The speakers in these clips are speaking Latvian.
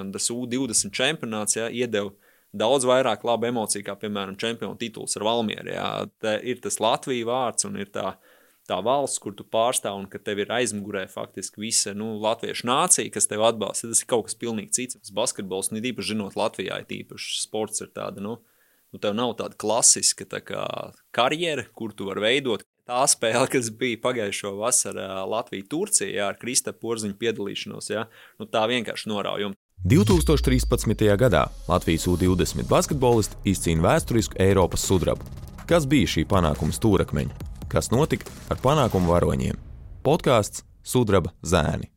man tas U20 čempionāts ja, iedeva daudz vairāk labu emociju, kā, piemēram, čempionu tituls ar Valmieru. Ja. Te ir tas Latvijas vārds un ir tā, tā valsts, kur tu pārstāv, un ka tev ir aizmugurē faktiski visa nu, latviešu nācija, kas tev atbalsta. Tas ir kaut kas pilnīgi cits. Tas basketbols, un īpaši zinot Latvijā, ir īpaši sports ir tāda, nu, nu tev nav tāda klasiska tā kā, karjera, kur tu vari veidot. Tā spēle, kas bija pagājušo vasaru Latvijā-Turcijā ar Kristapu Porziņu piedalīšanos, ja, nu, tā vienkārši norauj. 2013. gadā Latvijas U-20 basketbolisti izcīna vēsturisku Eiropas sudrabu. Kas bija šī panākuma stūrakmeņa? Kas notika ar panākumu varoņiem? Podkāsts Sudraba zēni.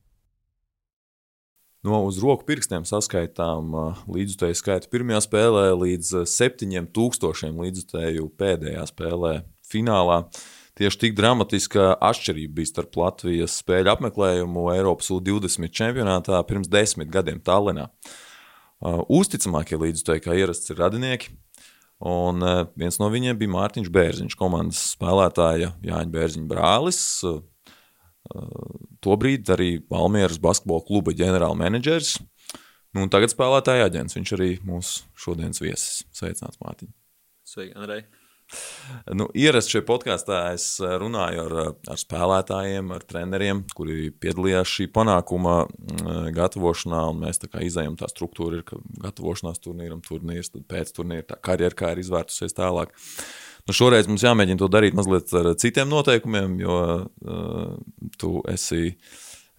No uz roku pirkstiem saskaitām līdzutēju skaitu pirmajā spēlē līdz 7000 līdzutēju pēdējā spēlē finālā. Tieši tik dramatiska atšķirība bija starp Latvijas spēļu apmeklējumu Eiropas U-20 čempionātā pirms desmit gadiem Tallinā. Uh, uzticamākie līdzutēji, kā ierasts, ir radinieki. Un uh, viens no viņiem bija Mārtiņš Bērziņš, komandas spēlētāja Jāņa Bērziņa brālis. Uh, tobrīd arī Valmieras basketbola kluba ģenerālmenedžers. Nu, tagad spēlētāja aģents. Viņš arī mūsu šodienas viesis. Sveicināts, Mārtiņ. Sveiki, Andrej. Nu, Ierasti šajā podkāstā es eh, runāju ar, ar spēlētājiem, ar treneriem, kuri piedalījās šī panākuma mm, gatavošanā. Mēs tā kā izējām tā struktūra, ir, ka gatavošanās turnīram, turnīrs, tad pēc turnīra tā karjera kā ir izvērtusies tālāk. Nu, šoreiz mums jāmēģina to darīt mazliet ar citiem noteikumiem, jo uh, tu esi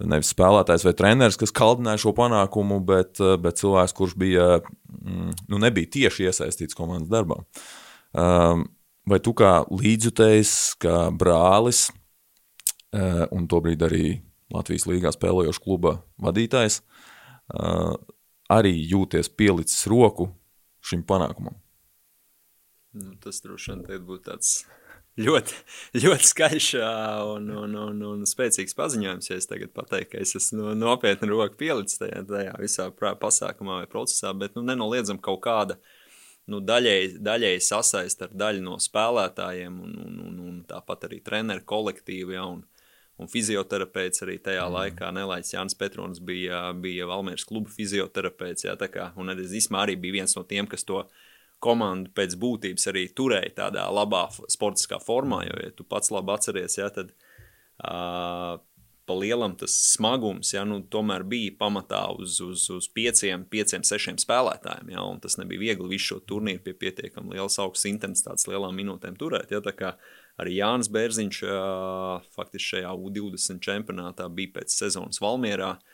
nevis spēlētājs vai treneris, kas kaldināja šo panākumu, bet, eh, bet cilvēks, kurš bija, mm, nu, nebija tieši iesaistīts komandas darbā. Um, vai tu kā līdzjutējs, kā brālis, uh, un tobrīd arī Latvijas līgā spēlējošs kluba vadītājs, uh, arī jūties pielicis roku šim panākumam? Nu, tas droši vien būtu tāds ļoti, ļoti skaļš un, un, un, un spēcīgs paziņojums, ja es tagad pateiktu, ka es esmu nopietni roku pielicis tajā, tajā visā pasākumā vai procesā, bet nu, nenoliedzam kaut kāda uh, nu, daļēji, daļēji sasaist ar daļu no spēlētājiem, un, un, un, un tāpat arī treneru kolektīvu. Ja, un, un fizioterapeits arī tajā mm. laikā, Nelaids Jānis Petrons bija, bija Valmieras kluba fizioterapeits, ja, kā, un arī Zismā arī bija viens no tiem, kas to komandu pēc būtības arī turēja tādā labā sportiskā formā, jo, ja tu pats labi atceries, ja, tad uh, pa lielam tas smagums ja, nu, tomēr bija pamatā uz, uz, uz pieciem, pieciem, sešiem spēlētājiem. Ja, tas nebija viegli visu šo turnīru pie pietiekami lielas augstas intensitātes, lielām minūtēm turēt. Ja, arī Jānis Bērziņš faktiski šajā U20 čempionātā bija pēc sezonas Valmierā. Uh,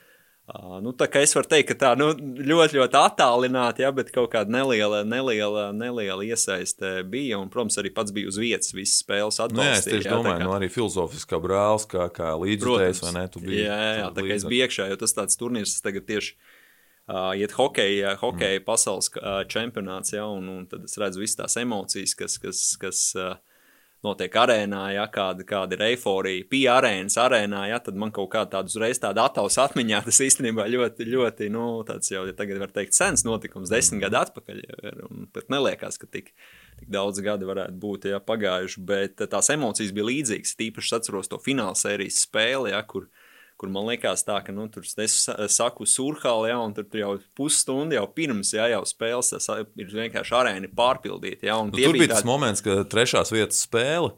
Uh, nu, tā kā es varu teikt, ka tā nu, ļoti, ļoti attālināti, ja, bet kaut kāda neliela, neliela, neliela iesaiste bija. Un, protams, arī pats bija uz vietas, visas spēles atbalstīja. Nu, jā, es tieši jā, domāju, kā, nu, arī filozofiskā brālis, kā, kā līdzjutējs, vai ne? Biji, jā, jā, tā kā es biju iekšā, jo tas tāds turnīrs tagad tieši uh, iet hokeja, hokeja mm. pasaules uh, čempionāts, ja, un, un tad es redzu visas tās emocijas, kas, kas, kas uh, notiek arēnā, ja kāda, kāda ir eiforija, pie arēnas arēnā, ja, tad man kaut kā tāda uzreiz tāda attausa atmiņā, tas īstenībā ļoti, ļoti, nu, tāds jau, ja tagad var teikt, sens notikums, desmit gadu atpakaļ, un pat neliekās, ka tik, tik daudz gadi varētu būt, ja, pagājuši, bet tās emocijas bija līdzīgas, tīpaši atceros to fināla sērijas spēli, ja, kur, kur man liekas, tā, ka nu, tur es saku surhāli, ja, un tur, tur jau pusstundu jau pirms ja, jau spēles tas ir vienkārši arēni pārpildīti. Ja, nu, tur bija tādi... tas moments, ka trešās vietas spēle.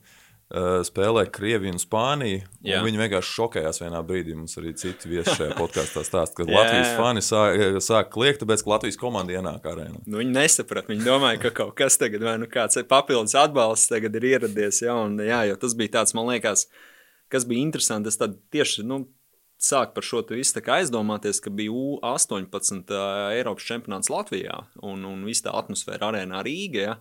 Uh, spēlē Krieviju un Spāniju. Un viņi vienkārši šokējās vienā brīdī. Mums arī citi viesi šajā podkāstā stāsta, ka jā, Latvijas jā. fani sāk, sāk kliegt, tāpēc, ka Latvijas komanda ienāk arēnā. Nu, viņi nesaprata. Viņi domāja, ka kaut kas tagad, vai nu kāds papildus atbalsts tagad ir ieradies. Ja, un, jā, tas bija tāds, man liekas, kas bija interesants. Tas tieši nu, sākt par šo visu aizdomāties, ka bija U18 Eiropas čempionāts Latvijā un, un viss tā atmosfēra arēnā Rīgā. Ja?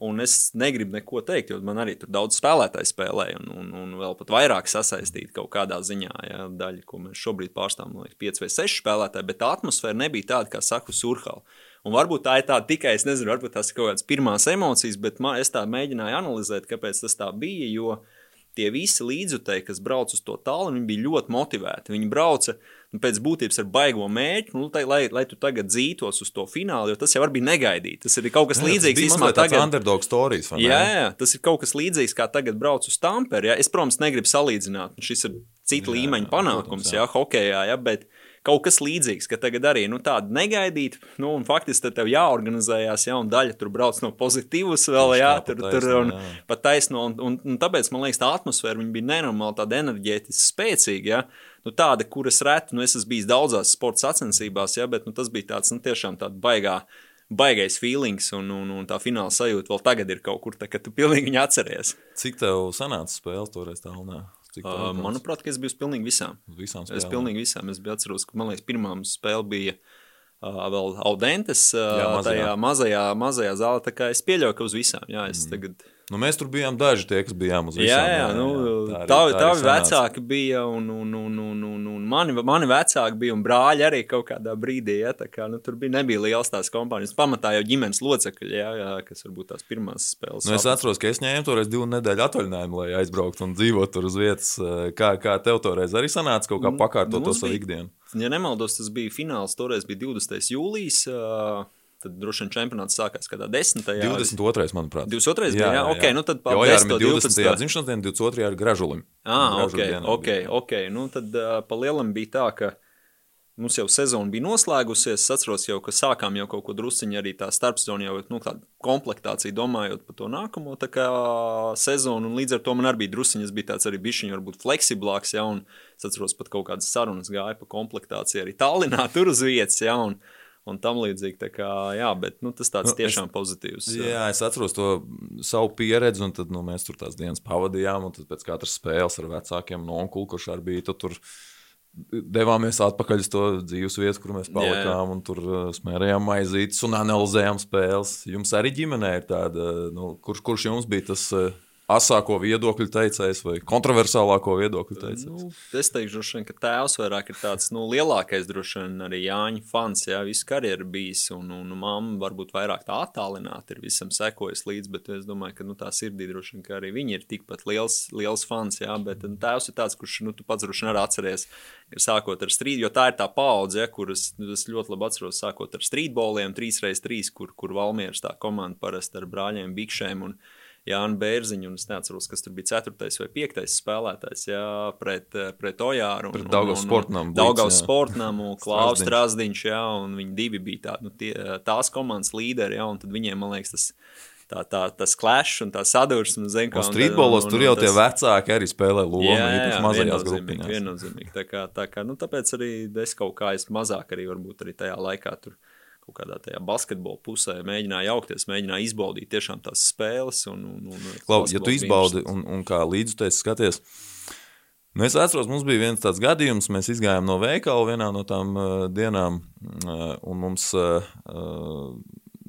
Un es negribu neko teikt, jo man arī tur daudz spēlētāju spēlēja, un, un, un vēl pat vairāk sasaistīt kaut kādā ziņā. Ja, daļa, ko mēs šobrīd pārstāvam, ir 5 vai 6 spēlētāji, bet tā atmosfēra nebija tāda, kā saku, surhala. Un varbūt tā ir tāda tikai, es nezinu, varbūt tas ir kaut kādas pirmās emocijas, bet man, es tā mēģināju analizēt, kāpēc tas tā bija. Jo uh, tie visi līdzutēji, kas brauc uz to tālu, viņi bija ļoti motivēti. Viņi brauca nu, pēc būtības ar baigo mērķi, nu, tai, lai, lai tu tagad dzītos uz to finālu, jo tas jau bija negaidīts. Tas ir kaut kas jā, līdzīgs. Tas ir tagad... underdog stories. Jā, jā, tas ir kaut kas līdzīgs, kā tagad brauc uz Tamperi. Ja? Es, protams, negribu salīdzināt, šis ir cita jā, līmeņa panākums, jā, jā hokejā, ja? bet kaut kas līdzīgs, ka tagad arī nu, tāda negaidīta, nu, un faktiski tev jāorganizējās, ja, un daļa tur brauc no pozitīvas vēl, jā, tur, pa tur, taisno, un jā. pat taisno, un, un, un tāpēc man liekas, tā atmosfēra bija nenormāli tāda enerģētiski spēcīga, ja, nu, tāda, kuras reti, nu, es esmu bijis daudzās sporta sacensībās, ja, bet, nu, tas bija tāds, nu, tiešām tāda baigā, baigais feelings, un, un, un tā fināla sajūta vēl tagad ir kaut kur, tā, ka tu pilnīgi atceries. Cik tev sanāca spēles toreiz tālrunā? Cik tev Uh, manuprāt, ka es biju uz pilnīgi visām. Uz visām Es spēlēm. pilnīgi visām. Es biju atceros, ka man liekas, pirmā spēle bija uh, vēl Audentes, uh, Jā, mazajā. tajā mazajā, mazajā zālē. Tā kā es pieļauju, ka uz visām. Jā, es mm. tagad. Nu, mēs tur bijām daži tie, kas bijām uz Jā, visām. jā, nu, Tā arī- tavi, tā tavi vecāki bija, un, un, un, un, un, un mani, mani vecāki bija, un brāļi arī kaut kādā brīdī. Ja, tā kā, nu, tur bija nebija liels tās kompānijas. Pamatā jau ģimenes locekļi, jā, jā, kas varbūt tās pirmās spēles. Nu, es atceros, ka es ņēmu toreiz divu nedēļu atvaļinājumu, lai aizbrauktu un dzīvotu tur uz vietas. Kā, kā tev toreiz arī sanāca kaut kā pakārtot to mums savu ikdienu? Ja nemaldos, tas bija fināls. Toreiz bija 20. jūlijas. ā, Tad droši vien čempionāts sākās kādā 10. 22. manuprāt. 22. bija, jā, ok, nu tad pa Jo, jā, 10., 20. 12.. dzimšanas diena, 22. ar gražulim. Ah, ok, dienā ok, ok. Nu, tad uh, pa lielam bija tā, ka mums jau sezona bija noslēgusies. Es atceros, jau, ka sākām jau kaut ko drusciņu arī tā starpsezona, jau nu, tāda komplektācija, domājot par to nākamo tā kā, sezonu. Un līdz ar to man arī bija drusciņi, es biju tāds arī bišķiņš, varbūt fleksiblāks. Ja, es atceros, pat kaut kādas sarunas gāja par komplektāciju arī Tallinā, tur uz vietas. Ja, un, Un tam līdzīgi, tā kā, jā, bet nu, tas tāds Nu, tiešām es, pozitīvs. Jā, es atceros to savu pieredzi, un tad nu, mēs tur tās dienas pavadījām. Un pēc katras spēles ar vecākiem no onkuli, kurš arī bija, tad tur devāmies atpakaļ uz to dzīves vietu, kur mēs palikām. Un tur uh, smērējām maizītes un analizējām spēles. Jums arī ģimenē ir tāda, nu, kurš, kurš jums bija tas uh, asāko viedokļu teicējs vai kontroversālāko viedokļu teicējs? Nu, es teikšu, droši vien, ka tēvs vairāk ir tāds nu, lielākais, droši vien arī Jāņa fans. Jā, visu karjeru bijis, un, un mamma varbūt vairāk tā attālināti ir visam sekojas līdzi, bet es domāju, ka nu, tā sirdī droši vien, ka arī viņi ir tikpat liels, liels fans. Jā, bet nu, tēvs ir tāds, kurš, nu, tu pats droši vien arī atceries, ir sākot ar strīdu, jo tā ir tā paudze, ja, kuras es ļoti labi atceros, sākot ar strīdboliem, 3x3, kur, kur Valmieras tā komanda parasti ar brāļiem Bikšēm. Un, Jānis Bērziņš, un es neatceros, kas tur bija 4. vai 5. spēlētājs jā, pret, pret Ojāru. Pret Daugavas sportnamu. Daugavas sportnamu, Klaus Strasdiņš, jā, un viņi divi bija tā, nu, tie, tās komandas līderi, jā, un tad viņiem, man liekas, tas tā, tā, tas klāšs un tā sadursme. Un streetbolos tur jau tas... tie vecāki arī spēlē lomu, jā, jā, īpaši mazajās grupiņās. Viennozīmīgi. Tā kā, tā kā, nu, tāpēc arī es kaut kā es mazāk arī varbūt arī tajā laikā tur kaut kādā tajā basketbola pusē mēģināja augties, mēģināja izbaudīt tiešām tās spēles. Un, un, un, Klau, ja tu izbaudi un, un kā līdzutēs skaties, nu es atceros, mums bija viens tāds gadījums, mēs izgājām no veikala vienā no tām uh, dienām, uh, un mums uh, uh,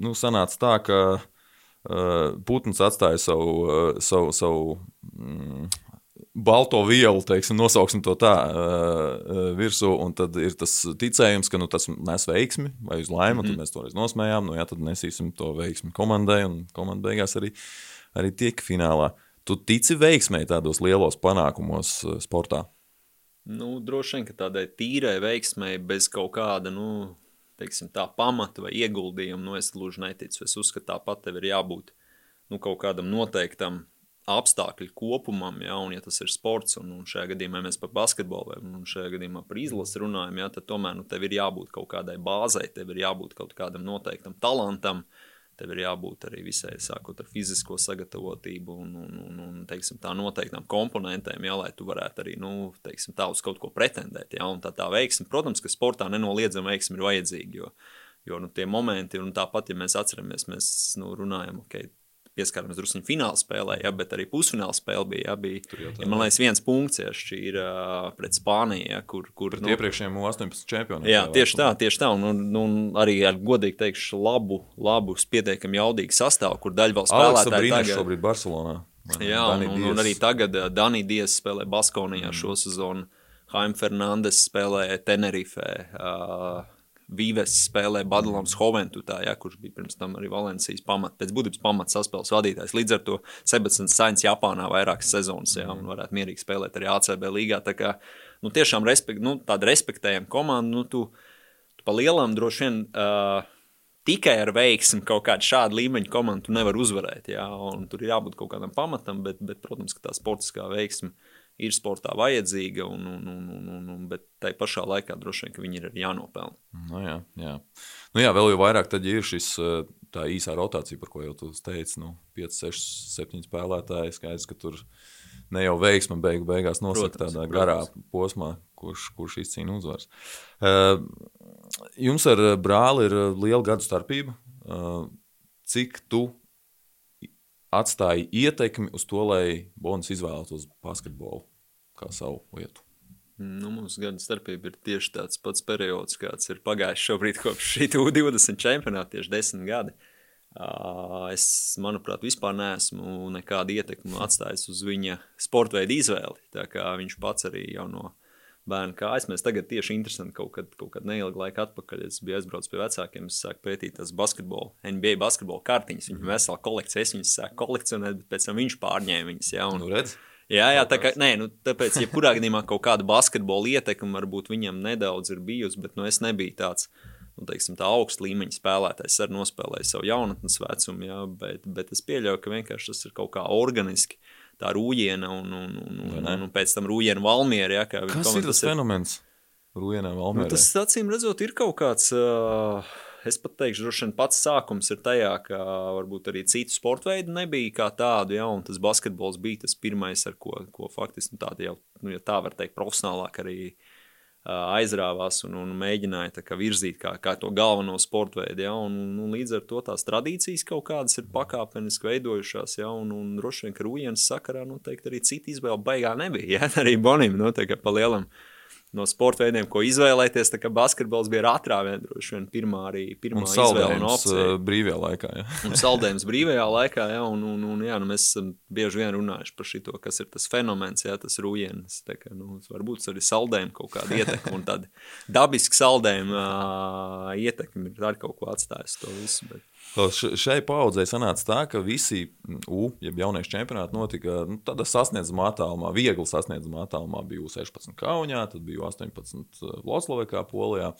nu, sanāca tā, ka uh, putns atstāja savu, uh, savu, savu mm, balto vielu, teiksim, nosauksim to tā, uh, virsū, un tad ir tas ticējums, ka nu, tas nes veiksmi vai uz laimi, mm -hmm. tad mēs toreiz nosmējām, nu jā, tad nesīsim to veiksmi komandai, un komanda beigās arī, arī tiek finālā. Tu tici veiksmēji tādos lielos panākumos sportā? Nu, droši vien, ka tādai tīrai veiksmēji bez kaut kāda, nu, teiksim, tā pamata vai ieguldījuma, nu, es gluži neticu. Es uzskatu, tāpat tev ir jābūt nu, kaut kādam noteiktam apstākļu kopumam, ja, un ja tas ir sports, un, un šajā gadījumā mēs par basketbolu, un šajā gadījumā par izlasi runājam, ja, tad tomēr nu, tev ir jābūt kaut kādai bāzei, tev ir jābūt kaut kādam noteiktam talantam, tev ir jābūt arī visai, sākot ar fizisko sagatavotību un, un, un, un teiksim, tā noteiktām komponentēm, ja, lai tu varētu arī, nu, teiksim, tā uz kaut ko pretendēt, ja, tā tā veiksme, protams, ka sportā nenoliedzama veiksme ir vajadzīga, jo, jo nu, tie momenti, un tāpat, ja mēs atceramies, mēs, nu, runājam, ok, pieskārāmies drusku fināla spēlē, ja, bet arī pusfināla spēle bija. Ja, bija ja, man liekas, viens punkts ja, ir uh, pret Spāniju, ja, kur. kur nu, iepriekšējiem 18 čempioniem. Jā, tieši tā, tieši tā. Un, un, un arī ar godīgi teikšu, labu, labu pietiekami jaudīgu sastāvu, kur daļa vēl spēlētāji tagad... šobrīd Barcelonā. Jā, un, un, un arī tagad uh, Danija Dies spēlē Baskonijā mm. šo sezonu. Haim Fernandes spēlē Tenerifē. Uh, Vīves spēlē Badalams Hoventutā, ja, kurš bija pirms tam arī Valencijas pamat, pēc būtības pamats saspēles vadītājs. Līdz ar to Sebastians Sainz Japānā vairākas sezonas, ja, un varētu mierīgi spēlēt arī ACB līgā. Tā kā, nu, tiešām respekt, nu, tāda respektējama komanda, nu, tu, tu pa lielam droši vien uh, tikai ar veiksmi kaut kādu šādu līmeņu komandu nevar uzvarēt, ja, un tur ir jābūt kaut kādam pamatam, bet, bet protams, ka tā sportiskā veiksme ir sportā vajadzīga, un, un, un, un, un, un, bet tai pašā laikā droši vien, viņi ir jānopelna. Nu, jā, jā. Nu, jā, vēl jau vairāk tad ir šis tā īsā rotācija, par ko jau tu teici, nu, 5, 6, 7 spēlētāji, skaidrs, ka tur ne jau veiksma beigu beigās nosaka tādā garā protams. posmā, kurš, kurš izcīna uzvaras. Jums ar brāli ir liela gadu starpība. Cik tu atstāja ietekmi uz to, lai Bonis izvēlētos basketbolu kā savu lietu? Nu, mums gada starpība ir tieši tāds pats periods, kāds ir pagājis šobrīd kopš šī 20 čempionāta, tieši 10 gadi. Es, manuprāt, vispār neesmu nekādu ietekmi atstājis uz viņa sporta veidu izvēli. Viņš pats arī jau no bērnu kājas. Mēs tagad tieši interesanti kaut kad, kaut kad neilgu laiku atpakaļ. Es biju aizbraucis pie vecākiem, es sāku pētīt tās basketbola, NBA basketbola kartiņas. Viņam vesela kolekcija, es viņas sāku kolekcionēt, bet pēc tam viņš pārņēma viņas. Ja, un, nu, redz? Jā, jā, tā kā, nē, nu, tāpēc, ja kurā gadījumā kaut kāda basketbola ietekme varbūt viņam nedaudz ir bijusi, bet nu, es nebiju tāds nu, teiksim, tā augsta līmeņa spēlētājs. Arī nospēlēja savu jaunatnes vecumu, jā, bet, bet es pieļauju, ka vienkārši tas ir kaut kā organiski tā rūjiena un, un, un, un, un, un pēc tam rūjiena Valmiera. Ja, Kas komentas, ir tas fenomens? Rūjienā Valmiera. Nu, tas, acīm redzot, ir kaut kāds. Uh, es pat teikšu, droši vien pats sākums ir tajā, ka varbūt arī citu sporta veidu nebija kā tādu, ja, tas basketbols bija tas pirmais, ar ko, ko faktiski nu, tāda jau, nu, ja tā var teikt, profesionālāk arī aizrāvās un, un mēģināja kā, virzīt kā, kā to galveno sporta veidu. Ja, un, un līdz ar to tās tradīcijas kaut kādas ir pakāpeniski veidojušās. Ja, un, un droši vien, ka Rūjienas sakarā noteikti arī cita izvēle baigā nebija. Ja, arī Bonim noteikti pa lielam no sporta veidiem, ko izvēlēties. Tā kā basketbols bija atrāviens, droši vien pirmā arī pirmā izvēle no opcijām. Uh, brīvajā laikā. Ja. un saldējums brīvajā laikā, ja, un, un, un jā, nu mēs esam bieži vien runājuši par šo, kas ir tas fenomens, ja, tas rūjienis. Tā kā, nu, varbūt arī saldējumi kaut kāda ietekme, un tāda dabiska saldējuma uh, ietekme ir arī kaut ko atstājusi to visu. Bet... Šai paudzei sanāca tā, ka visi U, jeb jauniešu čempionāti notika nu, tādā sasniedzamā attālumā, viegli sasniedzamā attālumā. Bija U16 Kaunijā, tad bija U18 Vloclavā, kā Polijā,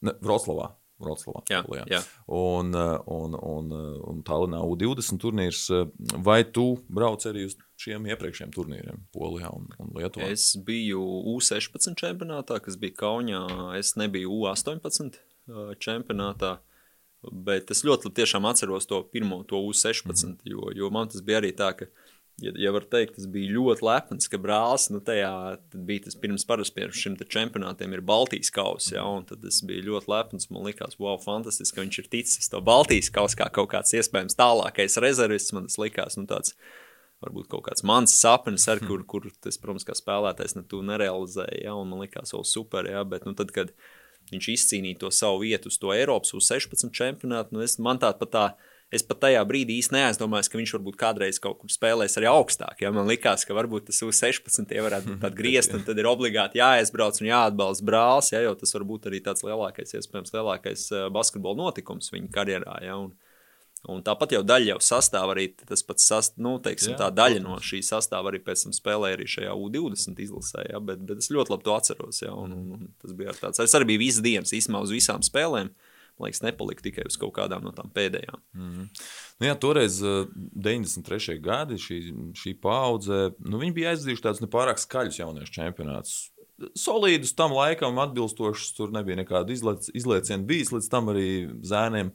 ne, Vroclavā. Vroclavā jā, Polijā. jā. Un, un, un, un Tallinā U20 turnīrs. Vai tu brauc arī uz šiem iepriekšējiem turnīriem Polijā un, un Lietuvā? Es biju U16 čempionātā, kas bija Kaunijā. Es nebiju U18 čempionātā. Uh, Bet es ļoti tiešām atceros to pirmo, to U16, mm -hmm. jo, jo man tas bija arī tā, ka, ja, ja var teikt, tas bija ļoti lepns, ka brālis, nu tajā bija tas pirms parasti pirms šim čempionātiem ir Baltijas kausa, ja, un tad es biju ļoti lepns, man likās, wow, fantastiski, ka viņš ir ticis to Baltijas kausa kā kaut kāds iespējams tālākais rezervists, man tas likās, nu tāds, varbūt kaut kāds mans sapnis, ar kur, kur tas, protams, kā spēlētājs ne tu nerealizēja, ja, un man likās, o, super, ja, bet, nu tad, kad, viņš izcīnīja to savu vietu uz to Eiropas U16 čempionātu. Nu, es, man tā pat tā, es pat tajā brīdī īsti neaizdomājos, ka viņš varbūt kādreiz kaut kur spēlēs arī augstāk. Ja? Man liekas, ka varbūt tas U16 varētu būt tāds griezt, un tad ir obligāti jāaizbrauc un jāatbalsta brālis, ja? jo tas var būt arī tāds lielākais, iespējams, lielākais eh, basketbola notikums viņa karjerā. Ja? Un, Un tāpat jau daļa jau sastāv arī tas pats, sast, nu, teiksim, Jā, tā daļa protams. no šī sastāvā arī pēc tam spēlēja arī šajā U20 izlasē. Ja? Bet, bet es ļoti labi to atceros. Ja? Un, un, un tas bija tāds. Es arī biju visas dienas īstenībā uz visām spēlēm. Man liekas, nepalika tikai uz kaut kādām no tām pēdējām. Mm -hmm. nu, jā, toreiz, 93. gadi, šī, šī paudze, nu, viņi bija aizdzījuši tādus nepārāk skaļus jauniešu čempionātus. Solīdus tam laikam atbilstošus, tur nebija nekāda izlaiciena bijis līdz tam arī zēniem.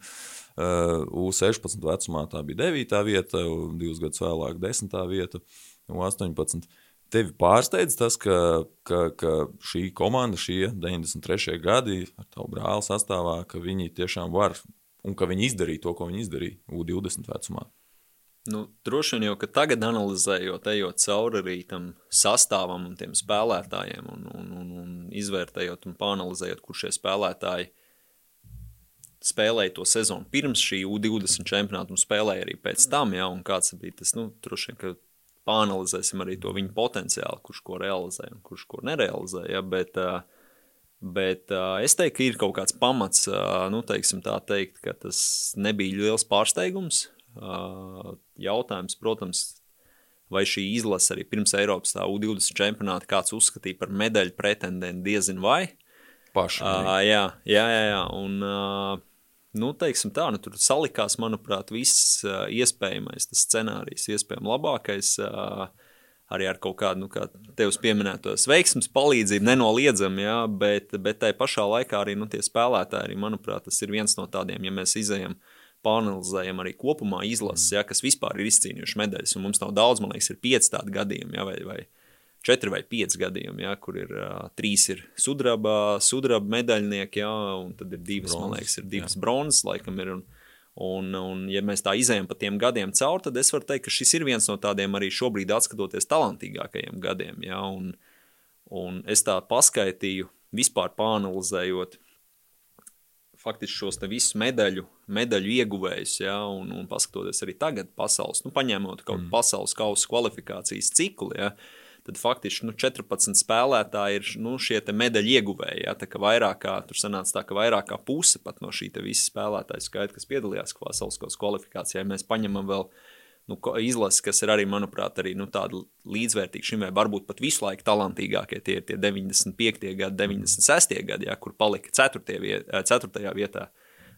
Uh, U16 vecumā tā bija 9. vieta, divus gadus vēlāk 10. vieta, U18. Tevi pārsteidz tas, ka, ka, ka šī komanda, šie 93. gadi ar tavu brāli sastāvā, ka viņi tiešām var un ka viņi izdarīja to, ko viņi izdarīja U20 vecumā. Nu, droši vien jau, tagad analizējot, ejot cauri arī tam sastāvam un tiem spēlētājiem, un, un, un, un izvērtējot un panalizējot, kur šie spēlētāji spēlēja to sezonu pirms šī U20 čempionāta un spēlēja arī pēc tam, ja, un kāds bija tas, nu, droši vien, ka pāanalizēsim arī to viņa potenciālu, kurš ko realizē un kurš ko nerealizē, ja, bet, bet es teiktu, ka ir kaut kāds pamats, nu, teiksim tā teikt, ka tas nebija liels pārsteigums. Jautājums, protams, vai šī izlase arī pirms Eiropas tā U20 čempionāta kāds uzskatīja par medaļu pretendentu diezin vai. Paši. Uh, jā, jā, jā, jā. Un, uh, nu, teiksim tā, nu, tur salikās, manuprāt, viss uh, iespējamais, scenārijs, iespējams labākais. Uh, arī ar kaut kādu, nu, kā tevis pieminētos, veiksmus palīdzību, nenoliedzami, jā, bet, bet tai pašā laikā arī nu, tie spēlētāji, arī, manuprāt, tas ir viens no tādiem, ja mēs izējam, panelizējam arī kopumā izlases, jā, kas vispār ir izcīnījuši medaļas, mums nav daudz, man liekas, ir pieci tādi gadījumi, jā, vai, vai četri vai pieci gadījumi, jā, kur ir uh, trīs ir sudraba, sudraba medaļnieki, jā, un tad ir divas, bronzes, man liekas, ir divas jā. bronzas, laikam ir, un, Un, un, ja mēs tā izējām pa tiem gadiem cauri, tad es varu teikt, ka šis ir viens no tādiem arī šobrīd atskatoties talantīgākajiem gadiem. Ja? Un, un es tā paskaitīju, vispār pāanalizējot faktiski šos visus medaļu, medaļu ieguvējus, ja? un, un paskatoties arī tagad pasaules, nu, paņemot kaut mm. pasaules kausa kvalifikācijas ciklu, ja? uh, tad faktiski nu, 14 spēlētāji ir nu, šie medaļu ieguvēji. Ja, tā kā vairāk kā tur sanāca tā, ka vairāk kā puse no šī visa spēlētāju skaita, kas piedalījās pasaules kausa kvalifikācijā, mēs paņemam vēl nu, izlases, kas ir arī, manuprāt, arī, nu, tāda līdzvērtīga šim, vai varbūt pat visu laiku talantīgākie. Tie ir tie 95. gadi, 96. gadi, ja, kur palika 4. Viet, 4. vietā.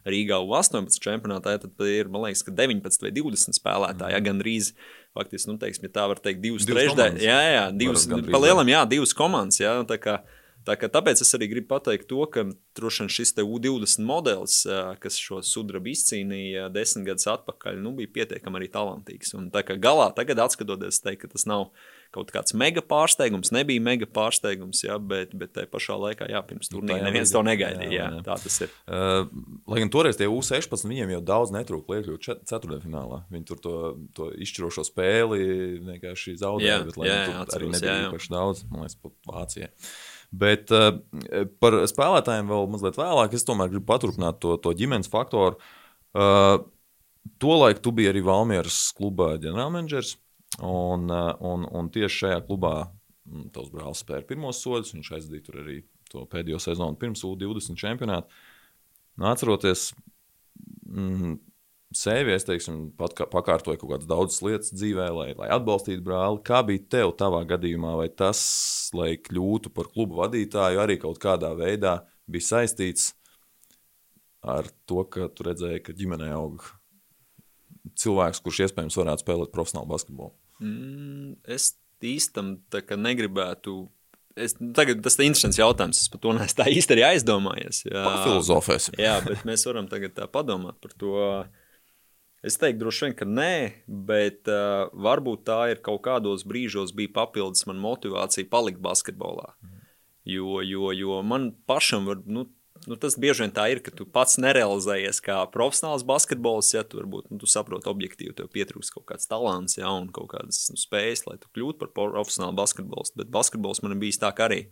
Rīgā U18 čempionātā, ja, tad ir, man liekas, 19 vai 20 spēlētāji, ja, gan drīz faktiski, nu, teiksim, ja tā var teikt, divas, divas trešdaļas. Jā, jā, divas, pa lielam, jā, divas komandas, jā, tā kā, tā kā tāpēc es arī gribu pateikt to, ka droši vien šis te U20 modelis, kas šo sudrabu izcīnīja desmit gadus atpakaļ, nu, bija pietiekami arī talantīgs. Un tā kā galā tagad atskatoties, teikt, ka tas nav kaut kāds mega pārsteigums, nebija mega pārsteigums, jā, bet, bet tajā pašā laikā, jā, pirms nu, turnīra neviens to negaidīja. Jā, jā, tā tas ir. Uh, lai gan toreiz tie U16, viņiem jau daudz netrūka iekļūt ceturtdaļfinālā. Viņi tur to, to izšķirošo spēli vienkārši zaudēja, jā, bet lai jā, jā, atceros, arī nebija īpaši daudz, man liekas, pat Vācijai. Bet uh, par spēlētājiem vēl mazliet vēlāk, es tomēr gribu paturpināt to, to ģimenes faktoru. Uh, Tolaik tu biji arī Valmieras kluba ģenerālmenedžers. Un, eh, un, un tieši šajā klubā mm, tavs brālis spēja pirmos soļus. Viņš aizdīja tur arī to pēdējo sezonu pirms U20 čempionāta. Nu, atceroties, mm, sevi, es teiksim, pat kā, pakārtoju kaut kādas daudzas lietas dzīvē, lai, lai atbalstītu brāli. Kā bija tev tavā gadījumā, vai tas, lai kļūtu par klubu vadītāju, arī kaut kādā veidā bija saistīts ar to, ka tu redzēji, ka ģimenē aug cilvēks, kurš iespējams varētu spēlēt profesionālu basketbolu? Mm, es īstam negribētu. Es, tagad tas ir interesants jautājums. Es par to neesmu tā īsti arī aizdomājies. Filozofēsim. jā, bet mēs varam tagad tā padomāt par to. Es teiktu, droši vien, ka nē, bet uh, varbūt tā ir kaut kādos brīžos bija papildus man motivācija palikt basketbolā. Mm. Jo, jo, jo man pašam var, nu, nu, tas bieži vien tā ir, ka tu pats nerealizējies kā profesionāls basketbols. Ja tu varbūt nu, tu saproti objektīvi, tev pietrūkst kaut kāds talants ja, un kaut kādas nu, spējas, lai tu kļūtu par profesionālu basketbolu. Bet basketbols man bija tā, ka arī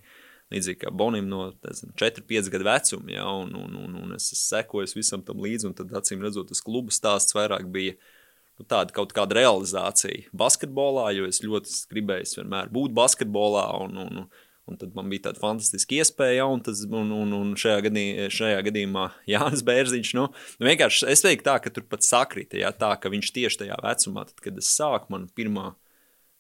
līdzīgi kā Bonim no 4-5 gadu vecuma, ja, un, un, un, un es sekoju visam tam līdzi, un tad acīm redzot, tas kluba stāsts vairāk bija nu, tāda kaut kāda realizācija basketbolā, jo es ļoti gribēju vienmēr būt basketbolā. Un, un, Un tad man bija tāda fantastiska iespēja, un, tas, un, un, un šajā, gadī, šajā gadījumā Jānis Bērziņš. Nu, nu vienkārši es teiktu, tā, ka tur pat sakrita, ja, tā, ka viņš tieši tajā vecumā, tad, kad es sāku man pirmā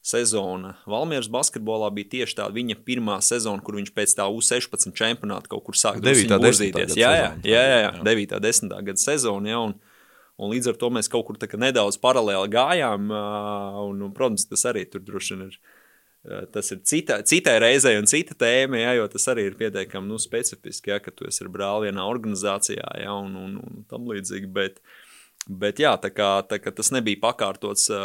sezona Valmieras basketbolā, bija tieši tā viņa pirmā sezona, kur viņš pēc tā U16 čempionāta kaut kur sāka virzīties. Jā, jā, jā, jā, jā, 9. un 10. gada sezona. Ja, un, un līdz ar to mēs kaut kur nedaudz paralēli gājām. Un, un, protams, tas arī tur droši vien ir tas ir cita, citai reizei un cita tēma, ja, jo tas arī ir pietiekami nu, specifiski, ja, ka tu esi ar brāli vienā organizācijā ja, un, un, un tam līdzīgi. Bet, bet jā, tā kā, tā kā tas nebija pakārtots uh,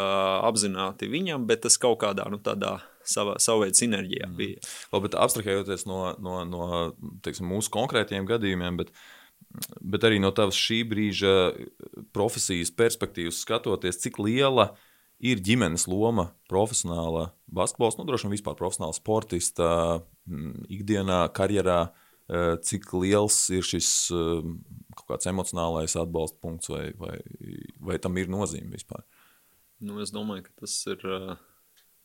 apzināti viņam, bet tas kaut kādā nu, tādā savā, savā veidā sinerģijā mm. bija. Mm. Bet abstrahējoties no, no, no teiksim, mūsu konkrētiem gadījumiem, bet, bet arī no tavas šī brīža profesijas perspektīvas skatoties, cik liela ir ir ģimenes loma profesionāla basketbols, nu, droši vien vispār profesionāla sportista mm, ikdienā, karjerā, eh, cik liels ir šis eh, kaut kāds emocionālais atbalsta punkts, vai, vai, vai tam ir nozīme vispār? Nu, es domāju, ka tas ir eh,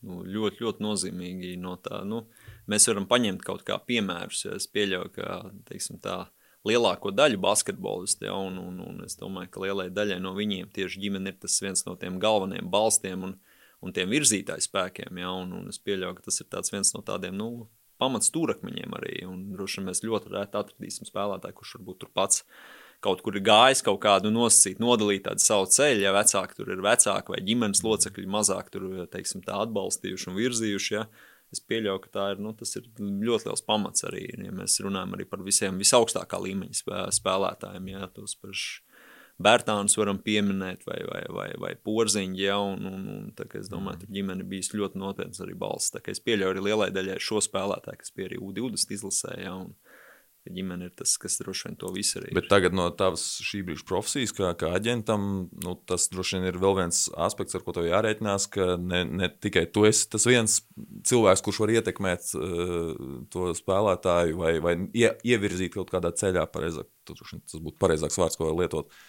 nu, ļoti, ļoti nozīmīgi. No tā, nu, mēs varam paņemt kaut kā piemērus, ja es pieļauju, ka teiksim, tā lielāko daļu basketbolistu. Ja, un, un, un es domāju, ka lielai daļai no viņiem tieši ģimene ir tas viens no tiem galvenajiem balstiem un, un tiem virzītāju spēkiem. Ja, un, un es pieļauju, ka tas ir viens no tādiem nu, pamats stūrakmeņiem arī. Un droši vien mēs ļoti reti atradīsim spēlētāju, kurš varbūt tur pats kaut kur ir gājis kaut kādu nosacīt, nodalīt tādu savu ceļu, ja vecāki tur ir vecāki vai ģimenes locekļi mazāk tur, teiksim, atbalstījuši un virzījuši, ja, es pieļauju, ka tā ir, nu, tas ir ļoti liels pamats arī, ja mēs runājam arī par visiem visaugstākā līmeņa spēlētājiem, ja, tos pašus Bērtānus varam pieminēt, vai, vai, vai, vai porziņu, ja, un, un, un es domāju, mm. tur ģimene bijis ļoti nopietnas arī balss. Es pieļauju arī lielai daļai šo spēlētāju, kas bija arī U20 izlasē, ja, un, ka ģimene ir tas, kas droši vien to visu arī. Bet tagad no tavas šī brīža profesijas, kā, kā aģentam, nu, tas droši vien ir vēl viens aspekts, ar ko tev jārēķinās, ka ne, ne tikai tu esi tas viens cilvēks, kurš var ietekmēt uh, to spēlētāju vai, vai ie, ievirzīt kaut kādā ceļā, pareizāk, tas būtu pareizāks vārds, ko lietot. Uh,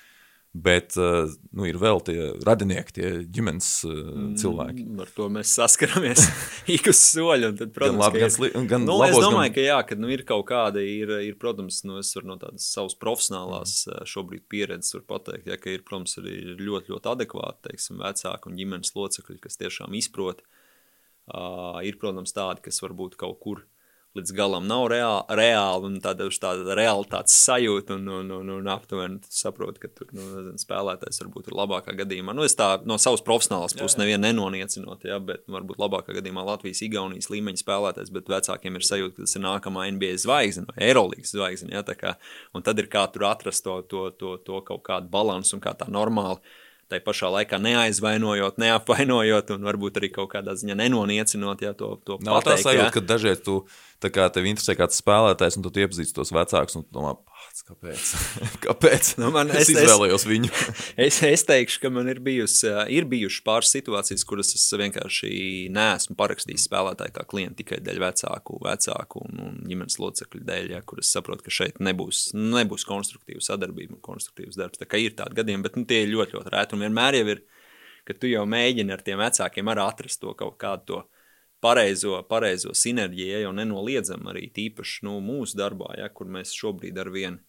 Bet uh, nu, ir vēl tie radinieki, tie ģimenes uh, cilvēki. Mm, ar to mēs saskaramies ik uz soļa. Tad, protams, gan labi, gan, sli, gan nu, labos, es domāju, gan... ka jā, ka nu, ir kaut kāda, ir, ir protams, nu, es varu no tādas savas profesionālās mm. šobrīd pieredzes pateikt, ja, ka ir, protams, arī ļoti, ļoti adekvāti, teiksim, vecāki un ģimenes locekļi, kas tiešām izprot. Uh, ir, protams, tādi, kas varbūt kaut kur līdz galam nav reāli, reāli un tāda, tāda realitātes sajūta, un, un, un, un aptuveni saproti, ka tur nu, nezinu, spēlētājs varbūt ir labākā gadījumā. Nu, es tā no savas profesionālās puses nevienu nenoniecinot, ja, bet varbūt labākā gadījumā Latvijas, Igaunijas līmeņa spēlētājs, bet vecākiem ir sajūta, ka tas ir nākamā NBA zvaigzne vai Eirolandes zvaigzne. Ja, kā, un tad ir kā tur atrast to, to, to, to kaut kādu balansu un kā tā normāli tai pašā laikā neaizvainojot, neapvainojot un varbūt arī kaut kādā ziņā nenoniecinot ja, to, to Nav pateikt. tā sajūta, ka dažreiz tu, tā kā tev interesē kāds spēlētājs, un tu iepazīsti tos vecākus, un tu domā, kāpēc? kāpēc? Nu, man, es, es izvēlējos viņu. es, es teikšu, ka man ir, bijusi, ir bijušas pāris situācijas, kuras es vienkārši neesmu parakstījis spēlētāju kā klientu tikai dēļ vecāku, vecāku un, un ģimenes locekļu dēļ, ja, kuras saprotu, ka šeit nebūs, nebūs konstruktīva sadarbība un konstruktīvs darbs. Tā kā ir tādi gadījumi, bet nu, tie ir ļoti, ļoti rēti un vienmēr jau ir, ka tu jau mēģini ar tiem vecākiem arī atrast to kaut kādu to pareizo, pareizo sinerģiju, ja jau nenoliedzam arī tīpaši nu, mūsu darbā, ja, kur mēs šobrīd ar vienu,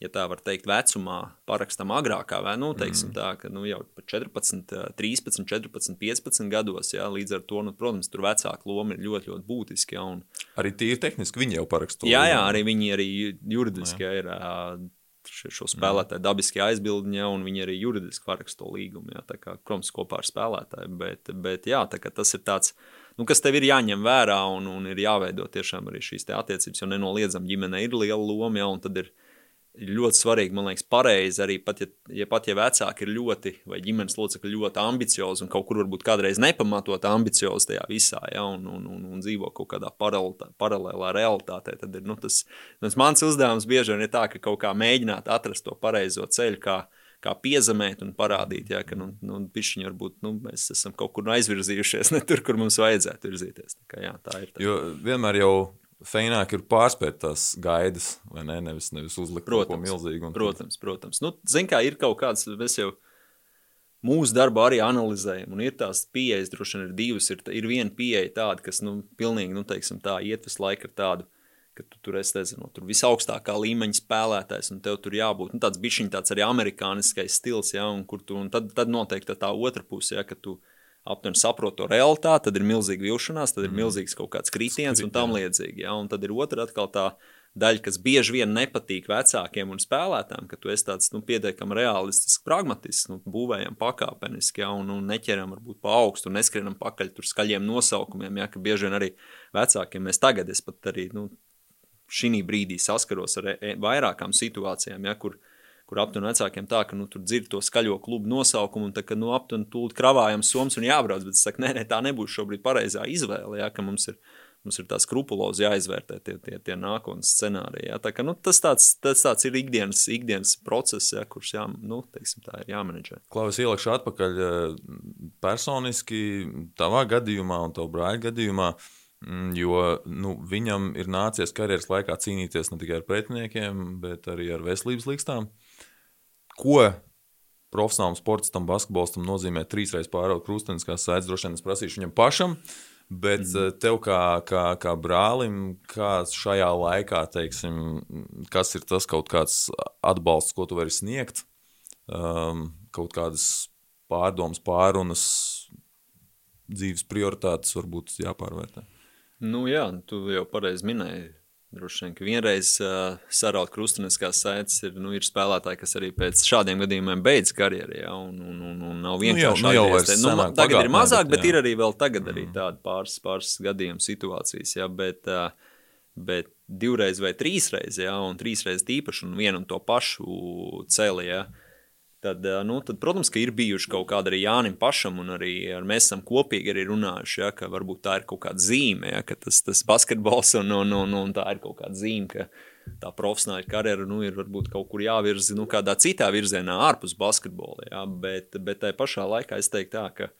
ja tā var teikt, vecumā parakstam agrākā, vai, nu, teiksim mm. tā, ka nu, jau 14, 13, 14, 15 gados, ja, līdz ar to, nu, protams, tur vecāka loma ir ļoti, ļoti būtiska. Ja, un... Arī tīri tehniski viņi jau paraksto. Jā, jā, arī viņi arī juridiski jā. ir šo spēlētāju dabiski aizbildņi, ja, un viņi arī juridiski paraksto līgumu, ja, tā kā, protams, kopā ar spēlētāju, bet, bet jā, tas ir tāds, nu, kas tev ir jāņem vērā un, un ir jāveido tiešām arī šīs attiecības, jo nenoliedzam ģimene ir liela loma, ja, un tad ir ļoti svarīgi, man liekas, pareizi arī pat, ja, ja pat ja vecāki ir ļoti, vai ģimenes locekļi ļoti ambiciozi un kaut kur varbūt kādreiz nepamatot ambiciozi tajā visā, ja, un, un, un, un dzīvo kaut kādā paralēlā realitātē, tad ir, nu, tas, tas mans uzdevums bieži vien ir tā, ka kaut kā mēģināt atrast to pareizo ceļu, kā, kā piezemēt un parādīt, ja, ka nu, nu, pišķiņi varbūt nu, mēs esam kaut kur aizvirzījušies, ne tur, kur mums vajadzētu virzīties. Tā, kā, jā, tā ir. Tā. Jo vienmēr jau Feināk ir pārspēt tās gaidas, vai ne? Nevis, nevis uzlikt protams, kaut ko milzīgu. Protams, tad... protams. Nu, Ziniet, kā ir kaut kāds, mēs jau mūsu darbu arī analizējam, un ir tās pieejas, droši vien ir divas. Ir, ir viena pieeja tāda, kas, nu, pilnīgi, nu, teiksim, tā iet visu laiku ar tādu, ka tu tur esi, nezinu, tur visaugstākā līmeņa spēlētājs, un tev tur jābūt, nu, tāds bišķiņ tāds arī amerikāniskais stils, ja, un tu, un tad, tad noteikti tā, otra puse, ja, ka tu, aptuveni saprot to realitāti, tad ir milzīga vilšanās, tad ir mm. milzīgs kaut kāds kritiens un tam līdzīgi. Ja? Un tad ir otra atkal tā daļa, kas bieži vien nepatīk vecākiem un spēlētājiem, ka tu esi tāds nu, pietiekami realistisks, pragmatisks, nu, būvējam pakāpeniski, ja, un, un neķeram varbūt pa augstu, neskrienam pakaļ tur skaļiem nosaukumiem, ja, ka bieži vien arī vecākiem mēs tagad, es pat arī, nu, šī brīdī saskaros ar e, e vairākām situācijām, ja, kur kur aptuveni vecākiem tā, ka nu, tur dzird to skaļo klubu nosaukumu, un tā, ka nu, aptuveni tūlīt kravājam somas un jābrauc. Bet es saku, nē, nē, tā nebūs šobrīd pareizā izvēle. Jā, ka mums ir, mums ir tā skrupulozi jāizvērtē tie, tie, tie nākotnes scenāriji. Jā. Tā, ka, nu, tas, tāds, tas tāds ir ikdienas, ikdienas process, jā, kurš jā, nu, teiksim, ir jāmenedžē. Klaus, ielikšu atpakaļ personiski tavā gadījumā un tavu brāļa gadījumā. Mm, jo nu, viņam ir nācies karjeras laikā cīnīties ne tikai ar pretiniekiem, bet arī ar veselības līkstām. Uh, ko profesionālam sportistam, basketbolistam nozīmē trīsreiz pāraut krustveida, sēdz, droši vien es prasīšu viņam pašam. Bet mm. tev, kā, kā, kā brālim, kā šajā laikā, teiksim, kas ir tas kaut kāds atbalsts, ko tu vari sniegt, um, kaut kādas pārdomas, pārunas, dzīves prioritātes varbūt jāpārvērtē? Nu jā, tu jau pareizi minēji Droši vien, ka vienreiz uh, saraut krustuniskās saites ir, nu, ir spēlētāji, kas arī pēc šādiem gadījumiem beidz karjeru, ja, un, un, un, un nav vienkārši nu jau, nu jau atgriezties. nu, tagad ir pagātnē, mazāk, bet bet, jā. ir arī vēl tagad arī tādi pāris, pāris gadījumu situācijas, ja, bet, uh, bet divreiz vai trīsreiz, ja, un trīsreiz tīpaši, un vienu un to pašu celi, ja, tad, uh, nu, tad, protams, ka ir bijuši kaut kādi arī Jānim pašam, un arī ar mēs esam kopīgi arī runājuši, ja, ka varbūt tā ir kaut kāda zīme, ja, ka tas, tas basketbols un, un, un, un tā ir kaut kāda zīme, ka tā profesionāla karjera nu, ir varbūt kaut kur jāvirza nu, kādā citā virzienā, ārpus basketbola. Ja, bet, bet tajā pašā laikā es teiktu, tā, ka.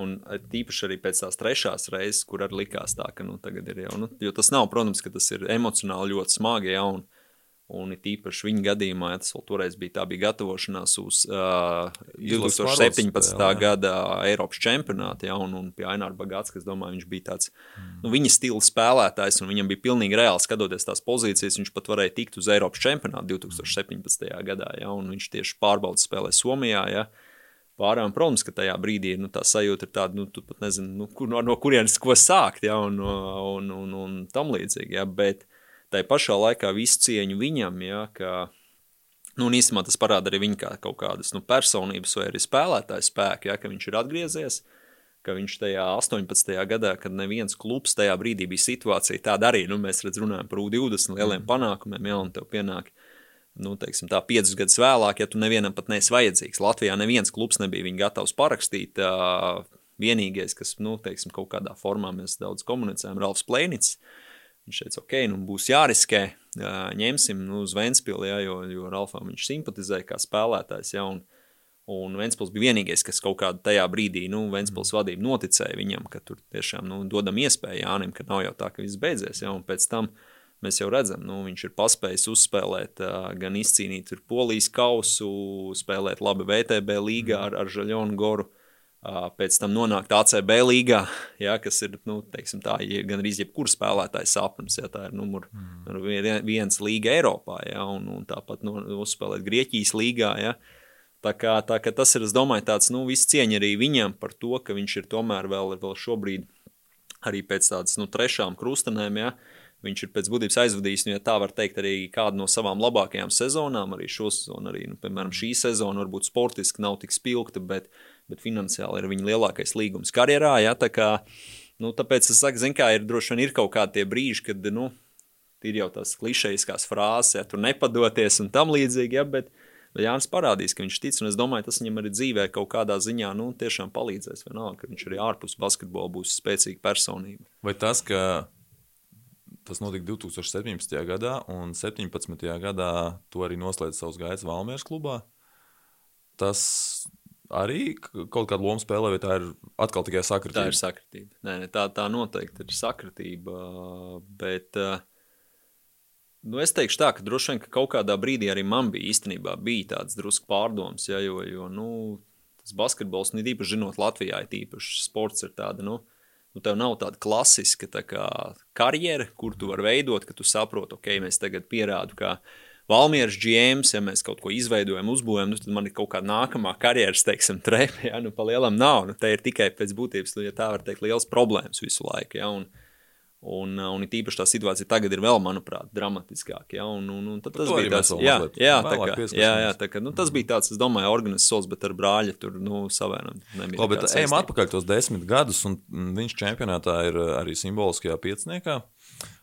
Un tīpaši arī pēc tās trešās reizes, kur arī likās tā, ka nu, tagad ir jau. Nu, jo tas nav, protams, ka tas ir emocionāli ļoti smagi. Ja, un, un it īpaši viņa gadījumā, ja tas vēl toreiz bija, tā bija gatavošanās uz uh, Izlases 2017. pārbaudas spēle, gada Eiropas čempionātu. Ja, un, un pie Aināra Bagāts, kas domāju, viņš bija tāds nu, viņa stila spēlētājs, un viņam bija pilnīgi reāli skatoties tās pozīcijas. Viņš pat varēja tikt uz Eiropas čempionātu 2017. gadā, ja, un viņš tieši pārbaudas spēlē Somijā. Ja. Pārējām, protams, ka tajā brīdī nu, tā sajūta ir tāda, nu, tu pat nezini, nu, kur, no, no kurienes ko sākt, ja, un, un, un, un tam līdzīgi. Ja, bet tai pašā laikā visu cieņu viņam, ja, ka, nu, un īstenībā tas parāda arī viņa kā kaut kādas nu, personības vai arī spēlētāju spēku, ja, ka viņš ir atgriezies, ka viņš tajā 18. gadā, kad neviens klubs tajā brīdī bija situācija tāda arī, nu, mēs redz, runājam par U20 lieliem panākumiem, ja, un tev pienāk nu, teiksim, tā, piecus gadus vēlāk, ja tu nevienam pat neesi vajadzīgs. Latvijā neviens klubs nebija gatavs parakstīt. Vienīgais, kas, nu, teiksim, kaut kādā formā mēs daudz komunicējam, ir Ralfs Plēnits. Viņš teica, ok, nu, būs jāriskē, ņemsim nu, uz Ventspili, ja, jo, jo Ralfam viņš simpatizēja kā spēlētājs. Ja, un, un Ventspils bija vienīgais, kas kaut kādā tajā brīdī, nu, Ventspils vadība noticēja viņam, ka tur tiešām nu, dodam iespēju Jānim, ka nav jau tā, ka viss beidzies. Ja, un pēc tam mēs jau redzam, nu, viņš ir paspējis uzspēlēt, gan izcīnīt polijas kausu, spēlēt labi VTB līgā ar, ar Žaļonu Goru. Uh, pēc tam nonākt ACB līgā, ja, kas ir nu, teiksim, tā, gan arī jebkurā spēlētāja sapnis. Ja, tā ir numur mm. viens līga Eiropā, ja, un, un tāpat nu, uzspēlēt Grieķijas līgā. Ja. Tā kā, tā kā tas ir, es domāju, tāds nu, viss cieņa arī viņam par to, ka viņš ir tomēr vēl, vēl šobrīd arī pēc tādas nu, trešām krustenēm. Ja, Viņš ir pēc būtības aizvadījis, nu, ja tā var teikt, arī kādu no savām labākajām sezonām. Arī šo sezonu, arī, nu, piemēram, šī sezona varbūt sportiski nav tik spilgta, bet, bet finansiāli ir viņa lielākais līgums karjerā. Ja, tā kā, nu, tāpēc es saku, kā ir droši vien ir kaut kādi brīži, kad nu, ir jau tās klišejiskās frāzes, ja tur nepadoties un tam līdzīgi. Ja, bet, Jānis parādīs, ka viņš tic, un es domāju, tas viņam arī dzīvē kaut kādā ziņā nu, tiešām palīdzēs. Vienalga, ka viņš arī ārpus basketbola būs spēcīga personība. Vai tas, ka tas notika 2017. gadā, un 17. gadā tu arī noslēdz savus gaitas Valmieras klubā. Tas arī kaut kādu lomu spēlē, vai tā ir atkal tikai sakritība? Tā ir sakritība. Nē, nē, tā, tā noteikti ir sakritība. Bet uh, nu es teikšu tā, ka droši vien ka kaut kādā brīdī arī man bija īstenībā bija tāds drusku pārdoms, ja, jo, jo nu, tas basketbols, nu, īpaši zinot Latvijā, ir īpaši sports ir tāda. Nu, nu, tev nav tāda klasiska tā kā, karjera, kur tu vari veidot, ka tu saproti, ok, mēs tagad pierādām, ka Valmieras GMs, ja mēs kaut ko izveidojam, uzbūvējam, nu, tad man ir kaut kāda nākamā karjeras, teiksim, trepa, ja nu, pa lielam nav. Nu, te ir tikai pēc būtības, nu, ja tā var teikt, liels problēmas visu laiku. Ja, un, Un, un it īpaši tā situācija tagad ir vēl, manuprāt, dramatiskāka. Ja? Un, un, un tas bija tāds, jā, jā, tā kā, jā, jā, tā kā, nu, tas bija tāds, es domāju, organisks solis, bet ar brāļa tur, nu, nebija. Labi, bet ejam atpakaļ tos desmit gadus, un viņš čempionātā ir arī simboliskajā pieciniekā.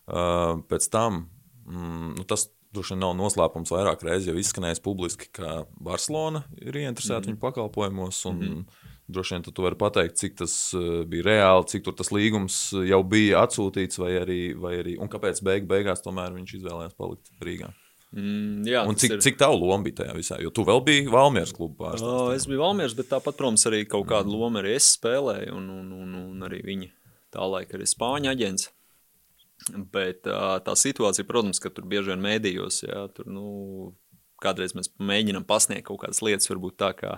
Uh, pēc tam, mm, nu, tas droši vien nav noslēpums vairāk reizes jau izskanējis publiski, ka Barcelona ir ieinteresēta mm. viņu pakalpojumos. Un, mm -hmm. Droši vien tu vari pateikt, cik tas bija reāli, cik tas līgums jau bija atsūtīts, vai arī, vai arī un kāpēc beig, beigās tomēr viņš izvēlējās palikt Rīgā. Mm, jā, un cik, ir... cik tavu lomu bija tajā visā? Jo tu vēl biji Valmieras kluba pārstāvis. Oh, es biju Valmieras, bet tāpat, protams, arī kaut kādu lomu arī es spēlēju, un, un, un, un arī viņa tā laika arī Spāņu aģents. Bet tā situācija, protams, ka tur bieži vien mēdījos, jā, tur, nu, kādreiz mēs mēģinām pasniegt kaut kādas lietas, varbūt tā kā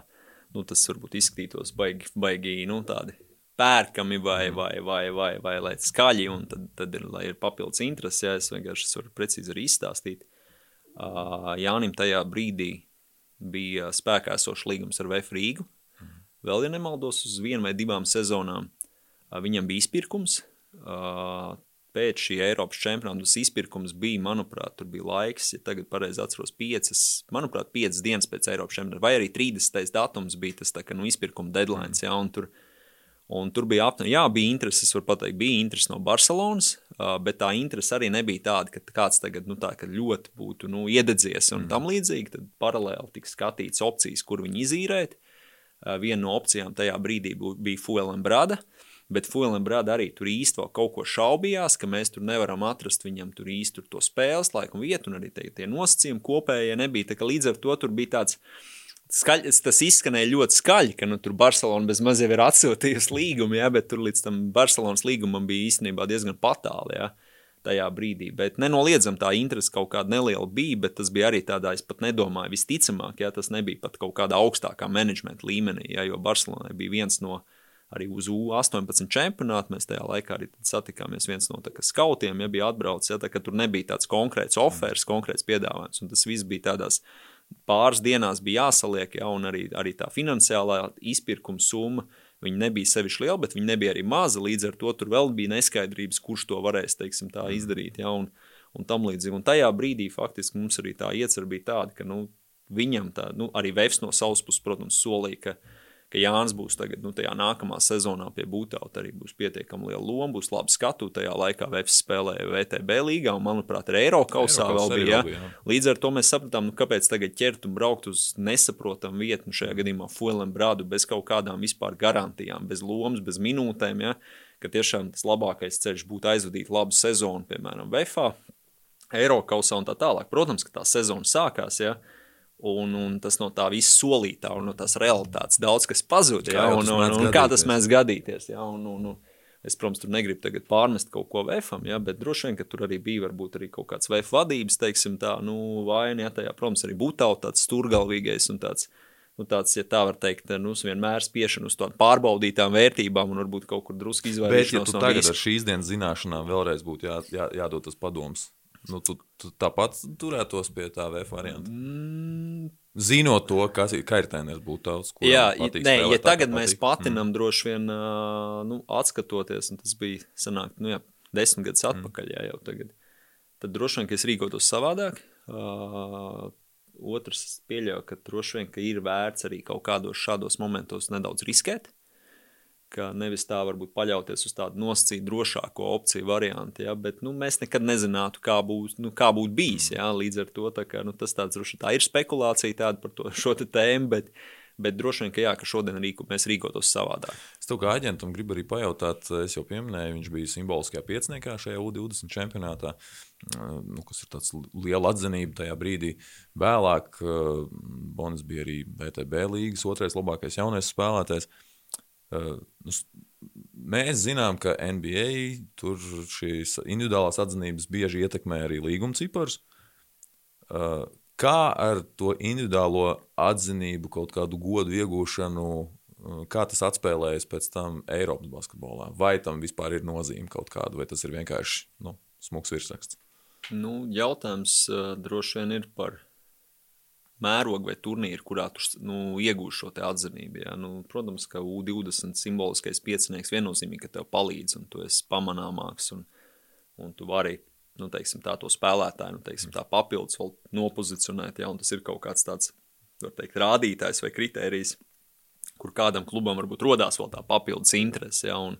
nu, tas varbūt izskatītos baigi, baigi nu, tādi pērkami vai, vai, vai, vai, vai lai skaļi, un tad, tad ir, ir papildus interesi, ja es vienkārši varu precīzi arī izstāstīt. Uh, Jānim tajā brīdī bija spēkā esošs līgums ar VF Rīgu. Vēl, ja nemaldos, uz vienu vai divām sezonām uh, viņam bija izpirkums. Uh, pēc šī Eiropas čempionāta tas izpirkums bija, manuprāt, tur bija laiks, ja tagad pareizi atceros, piecas, manuprāt, piecas dienas pēc Eiropas čempionāta, vai arī 30. datums bija tas tā, ka, nu, izpirkuma deadline, ja, un tur, un tur bija aptuveni, jā, bija interesi, es varu pateikt, bija interesi no Barcelonas, bet tā interese arī nebija tāda, ka kāds tagad, nu, tā, ka ļoti būtu, nu, iededzies un mm. tam līdzīgi, tad paralēli tika skatīts opcijas, kur viņi izīrēt. Viena no opcijām tajā brīdī bija Fuelan Brada, uh, Bet Fuelam Brāda arī tur vēl kaut ko šaubījās, ka mēs tur nevaram atrast viņam tur īsti tur to spēles laiku un vietu, un arī tie, tie nosacījumi kopējie nebija. Tā līdz ar to tur bija tāds, skaļ, tas izskanēja ļoti skaļi, ka nu, tur Barcelona bez maz jau ir atsūtījusi līgumu, ja, bet tur līdz tam Barcelonas līgumam bija īstenībā diezgan patāli. Ja tajā brīdī. Bet nenoliedzam, tā interese kaut kāda neliela bija, bet tas bija arī tādā, es pat nedomāju, visticamāk, ja tas nebija pat kaut kādā augstākā menedžmenta līmenī, ja, jo Barcelonai bija viens no arī uz U18 čempionātu. Mēs tajā laikā arī satikāmies viens no skautiem, ja bija atbraucis, ja, tā, tur nebija tāds konkrēts offers, konkrēts piedāvājums. Un tas viss bija tādās pāris dienās bija jāsaliek, ja, un arī, arī tā finansiālā izpirkuma summa. Viņi nebija sevišķi liela, bet viņi nebija arī maza. Līdz ar to tur vēl bija neskaidrības, kurš to varēs teiksim, tā, izdarīt. Ja, un, un tam līdzīgi. Un tajā brīdī faktiski mums arī tā iecerība bija tāda, ka nu, viņam tā, nu, arī Vēfs no savas puses, protams, solīja, ka ka Jānis būs tagad, nu, tajā nākamā sezonā pie Būtauta arī būs pietiekami liela loma, būs labi skatu. Tajā laikā Vēfs spēlēja VTB līgā, un, manuprāt, arī Eiropausā vēl bija. Ja? Jā. Līdz ar to mēs sapratām, nu, kāpēc tagad ķert un braukt uz nesaprotamu vietu, nu, šajā gadījumā Fuelem Brādu, bez kaut kādām vispār garantijām, bez lomas, bez minūtēm. Ja? Ka tiešām tas labākais ceļš būtu aizvadīt labu sezonu, piemēram, VFA, Eiropausā un tā tālāk. Protams, ka tā sezona sākās. Ja? Un, un tas no tā viss solītā un no tās realitātes daudz kas pazuda. Ja? Un, un, un, un kā tas mēs gadīties? Ja? Un, un, un, Es, protams, tur negribu tagad pārmest kaut ko vēfam, ja, bet droši vien, ka tur arī bija varbūt arī kaut kāds vēfa vadības, teiksim, tā, nu, vaina, ja tajā, protams, arī būtu tāds sturgalvīgais un tāds, nu, tāds, ja tā var teikt, nu, vienmēr spiešana uz tādām pārbaudītām vērtībām un varbūt kaut kur drusku izvairīties. Bet, ja tu no tagad visu... ar šīs dienas zināšanām vēlreiz būtu jā, jā, jādod tas padoms, Nu, tu, tu tāpat turētos pie tā VF varianta. Mm. Zinot to, kas ir kaitēnēs, būtu tavs. Jā, nē, ja tagad mēs patinam, mm. droši vien nu, atskatoties, un tas bija sanāk, nu, jā, desmit gadus mm. atpakaļ, jā, jau tagad, tad droši vien, ka es rīkotos savādāk. Uh, otrs pieļauju, ka droši vien ka ir vērts arī kaut kādos šādos momentos nedaudz riskēt ka nevis tā varbūt paļauties uz tādu nosacītu drošāko opciju variantu, ja, bet nu, mēs nekad nezinātu, kā, būs, nu, kā būtu bijis. Ja, līdz ar to tā, ka, nu, tas tāds, tā ir spekulācija tāda par to, šo tēmu, bet, bet droši vien, ka, jā, ka šodien rīku, mēs rīkotos savādāk. Es tev kā aģentam gribu arī pajautāt, es jau pieminēju, viņš bija simboliskajā pieciniekā šajā U20 čempionātā, nu, kas ir tāds liela atzinība tajā brīdī. Vēlāk Bonis bija arī VTB līgas otrais labākais jaunais spēlētājs. Uh, nu, mēs zinām, ka NBA tur šīs individuālās atzinības bieži ietekmē arī līguma ciparus. Uh, kā ar to individuālo atzinību, kaut kādu godu iegūšanu, uh, kā tas atspēlējas pēc tam Eiropas basketbolā? Vai tam vispār ir nozīme kaut kāda, vai tas ir vienkārši nu, smags virsraksts? Nu, jautājums uh, droši vien ir par mērogu vai turnīru, kurā tu nu, iegūsi šo atzinību. Ja? Nu, protams, ka U20 simboliskais piecinieks viennozīmīgi, ka tev palīdz un tu esi pamanāmāks un, un tu vari nu, teiksim, tā, to spēlētāju nu, teiksim, tā papildus vēl nopozicionēt. Ja? Tas ir kaut kāds tāds teikt, rādītājs vai kritērijs, kur kādam klubam varbūt rodās vēl tā papildus interese. Ja? Un,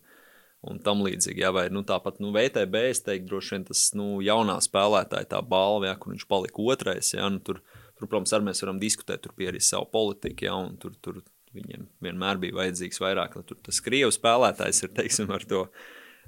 un tam līdzīgi. Jā, vai nu, tāpat nu, VTB, es teiktu, droši vien tas nu, jaunā spēlētāja tā balva, ja, kur viņš palika otrais. Ja, nu, tur, Tur, protams, arī mēs varam diskutēt, tur arī savu politiku, ja, un tur, tur viņiem vienmēr bija vajadzīgs vairāk, lai tur tas krievu spēlētājs ir, teiksim, ar to.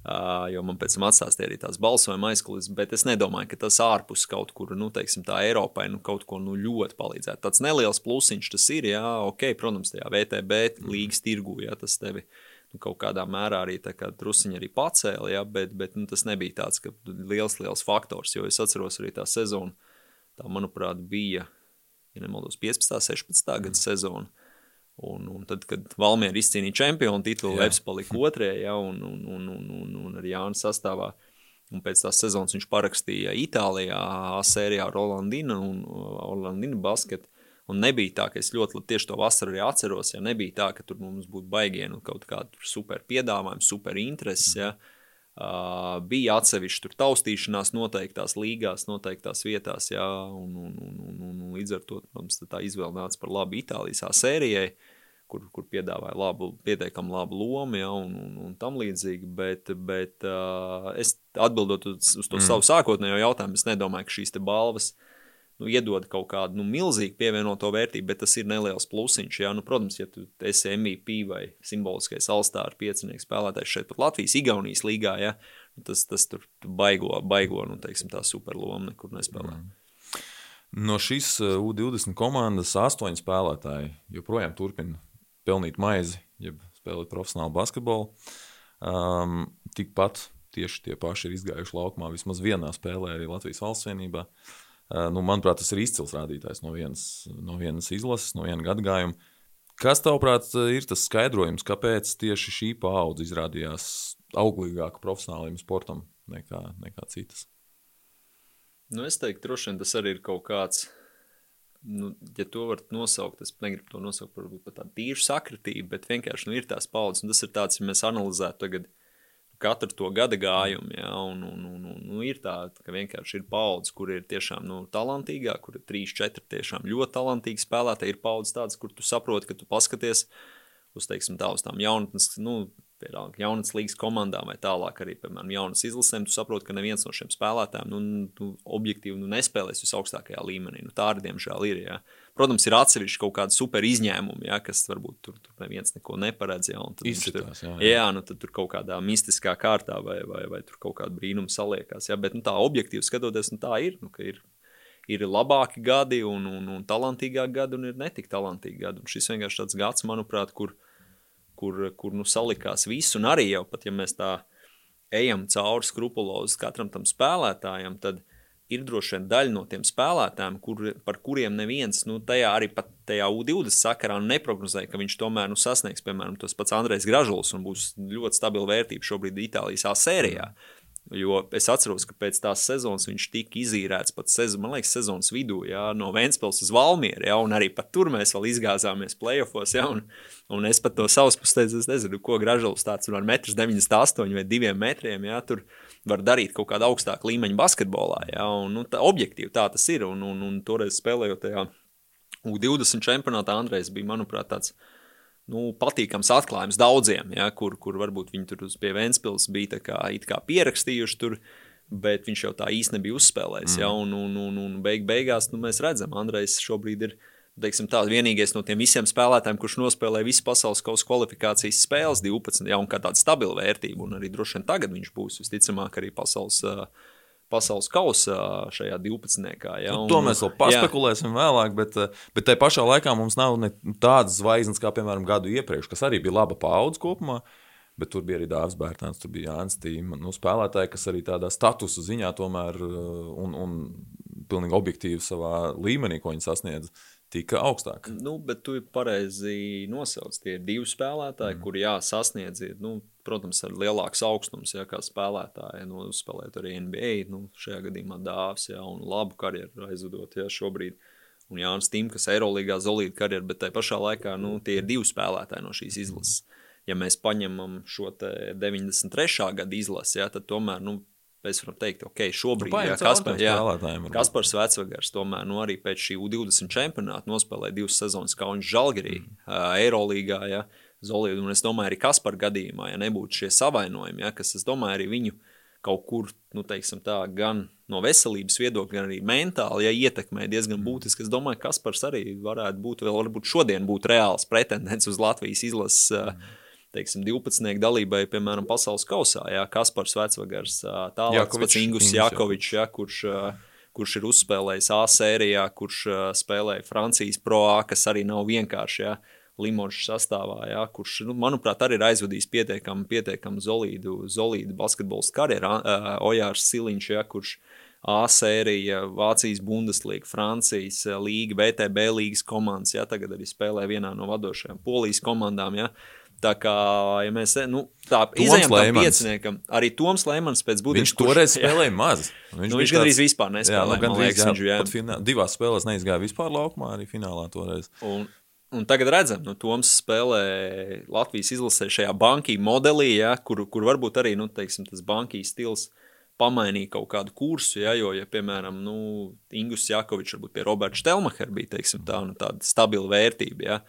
Uh, jo man pēc tam atstāstīja arī tās balsojuma aizkulisēs, bet es nedomāju, ka tas ārpus kaut kur, nu, teiksim, tā Eiropai nu, kaut ko nu, ļoti palīdzētu. Tāds neliels plusiņš tas ir, jā, ok, protams, tajā VTB līgas tirgu, jā, tas tevi nu, kaut kādā mērā arī kā trusiņi arī pacēla, jā, bet, bet nu, tas nebija tāds liels, liels faktors, jo es atceros arī tā sezonu, tā, manuprāt, bija ja nemaldos, 15. 16. gada sezonu. Un, un tad, kad Valmiera izcīnīja čempionu titulu, Leps palika otrajā, ja, un, un, un, un, un, un arī Jānis sastāvā. Un pēc tās sezonas viņš parakstīja Itālijā, sērijā ar Olandinu un Olandinu basketu. Un nebija tā, ka es ļoti tieši to vasaru arī atceros, ja nebija tā, ka tur mums būtu baigienu kaut kādu super piedāvājumu, super intereses. Ja. Uh, bija atsevišķi tur taustīšanās noteiktās līgās, noteiktās vietās, jā, un, un, un, un, un, un līdz ar to mums tā izvēle nāca par labu Itālijas sērijai, kur, kur piedāvāja labu, pietiekami labu lomu, ja, un, un, un tam līdzīgi, bet, bet uh, es atbildot uz, uz to mm. savu sākotnējo jautājumu, es nedomāju, ka šīs balvas uh, nu, iedod kaut kādu nu, milzīgu pievienoto vērtību, bet tas ir neliels plusiņš. Jā. Nu, protams, ja tu esi MVP vai simboliskais Alstāra piecinieku spēlētājs šeit pat Latvijas, Igaunijas līgā, jā, nu, tas, tas tur baigo, baigo nu, teiksim, tā superloma nekur nespēlē. Mm. No šīs uh, U20 komandas astoņi spēlētāji joprojām turpina pelnīt maizi, jeb spēlēt profesionālu basketbolu. Um, tikpat tieši tie paši ir izgājuši laukumā vismaz vienā spēlē arī Latvijas valsts vienībā. Uh, Eh, nu, manuprāt, tas ir izcils rādītājs no vienas, no vienas izlases, no viena gadījuma. Kas, tavuprāt, ir tas skaidrojums, kāpēc tieši šī paudze izrādījās auglīgāka profesionāliem sportam nekā, nekā citas? Nu, es teiktu, droši vien tas arī ir kaut kāds, nu, ja to var nosaukt, es negribu to nosaukt par, par tādu tīšu sakritību, bet vienkārši nu, ir tās paudzes, tas ir tāds, ja mēs analizētu tagad katru to gada gājumu. Ja, un, un, un, un, nu, ir tā, ka vienkārši ir paudzes, kur ir tiešām nu, talantīgāk, kur ir trīs, četri tiešām ļoti talantīgi spēlētāji. Ir paudzes tādas, kur tu saproti, ka tu paskaties uz, teiksim, tā, uz tām jaunatnes, nu, piemēram, jaunas līgas komandām vai tālāk arī, piemēram, jaunas izlasēm, tu saproti, ka neviens no šiem spēlētājiem nu, nu, objektīvi nu, nespēlēs visaugstākajā līmenī. Nu, tā arī, diemžēl, ir. Ja. Protams, ir atsevišķi kaut kādi super izņēmumi, ja, kas varbūt tur, tur neviens neko neparedz. Ja, Izcitās, tur, jā, jā. jā, nu tad tur kaut kādā mistiskā kārtā vai, vai, vai tur kaut kāda brīnuma saliekās. Ja, bet nu, tā objektīvi skatoties, nu, tā ir. Nu, ir ir labāki gadi, un, un, un talantīgāki gadi, un ir netik talantīgi gadi. Un šis vienkārši tāds gads, manuprāt, kur, kur, kur nu, salikās viss. Un arī jau pat, ja mēs tā ejam cauri skrupulozi katram tam spēlētājam, tad ir droši vien daļa no tiem spēlētājiem, kur, par kuriem neviens nu, tajā arī pat tajā U20 sakarā neprognozēja, ka viņš tomēr nu, sasniegs, piemēram, tas pats Andrejs Gražulis un būs ļoti stabila vērtība šobrīd Itālijas A sērijā. Mm. Jo es atceros, ka pēc tās sezonas viņš tika izīrēts pat sezon, man liekas, sezonas vidū, jā, no Vēncpils uz Valmieru, jā, un arī tur mēs vēl izgāzāmies playoffs, jā, un, un es pat no savas puses teicu, es nezinu, ko Gražulis tāds var 1,98 vai 2 metriem, jā, tur var darīt kaut kādā augstāka līmeņa basketbolā, jā, un nu, tā, objektīvi tā tas ir, un, un, un toreiz spēlējot tajā U20 čempionātā Andrejs bija, manuprāt, tāds, nu, patīkams atklājums daudziem, ja, kur, kur varbūt viņi tur pie Vēncpils bija kā, kā pierakstījuši tur. Bet viņš jau tā īsti nebija uzspēlējis. Mm. Ja, un, un, un, un beig, beigās nu, mēs redzam, Andrejs šobrīd ir teiksim, tā, vienīgais no tiem visiem spēlētājiem, kurš nospēlē visas pasaules kausa kvalifikācijas spēles 12, ja, un kā tāda stabila vērtība. Un arī droši vien tagad viņš būs visticamāk arī pasaules. Uh, pasaules kausa šajā 12. Ja, un, to mēs vēl paspekulēsim jā. vēlāk, bet, bet tajā pašā laikā mums nav tādas zvaigznes kā, piemēram, gadu iepriekš, kas arī bija laba paudze kopumā. Bet tur bija arī Dārzs Bērtāns, tur bija Jānis Tīma, nu, spēlētāji, kas arī tādā statusu ziņā tomēr un, un pilnīgi objektīvi savā līmenī, ko viņi sasniedz, tika augstāk. Nu, bet tu pareizi nosauc, tie ir divi spēlētāji, mm. kuri jā, sasniedz, nu, protams, ar lielāks augstums, ja kā spēlētāji, nu, spēlēt arī NBA, nu, šajā gadījumā dāvs, ja, un labu karjeru aizvedot, ja, šobrīd. Un Jānis Timks, kas Eirolandā zolīta karjeru, bet tajā pašā laikā nu, tie ir divi spēlētāji no šīs izlases. Ja mēs paņemam šo 93. gada izlasi, ja, tad tomēr nu, mēs varam teikt, ok, šobrīd nu, jā, Kaspar, jā, Kaspars Vecvagars tomēr nu, arī pēc šī U20 čempionāta nospēlēja divas sezonas Kaunas Žalgirī, mm. uh, Eirolīgā. Ja, Zolīdu. Un es domāju, arī Kaspar gadījumā, ja nebūtu šie savainojumi, ja, kas, es domāju, arī viņu kaut kur, nu, teiksim tā, gan no veselības viedokļa, gan arī mentāli, ja ietekmē diezgan būtiski. Es domāju, ka Kaspars arī varētu būt, vēl varbūt šodien būt reāls pretendents uz Latvijas izlases. Mm. Teiksim, 12. dalībai, piemēram, pasaules kausā. Jā, Kaspars Vecvagars, tālāk pats Ingus Jakovičs, jā, kurš, kurš ir uzspēlējis A sērijā, kurš spēlēja Francijas Pro A, kas arī nav vienkārši. Jā. Limožs sastāvā, ja, kurš, nu, manuprāt, arī ir aizvadījis pietiekami, pietiekami zolīdu, zolīdu basketbola karjeru. Uh, Ojārs Siliņš, ja, kurš A sērija, Vācijas Bundeslīga, Francijas līga, VTB līgas komandas, ja, tagad arī spēlē vienā no vadošajām Polijas komandām. Ja. Tā kā ja mēs nu, tā izējām no pieciniekam, arī Toms Lēmans pēc būtības. Viņš toreiz spēlēja maz. Viņš, nu, viņš gandrīz tāds... vispār nespēlēja. Jā, nu, gandrīz, liekas, jā, viņš, jā. Pat finā, divās spēlēs neizgāja vispār laukumā, arī finālā toreiz. Un, Un tagad redzam, nu, Toms spēlē Latvijas izlasē šajā bankī modelī, ja, kur, kur varbūt arī nu, teiksim, tas bankī stils pamainīja kaut kādu kursu. Ja, jo, ja, piemēram, nu, Ingus Jakovičs varbūt pie Roberta Stelmacher bija teiksim, tā, nu, tāda stabila vērtība, ja,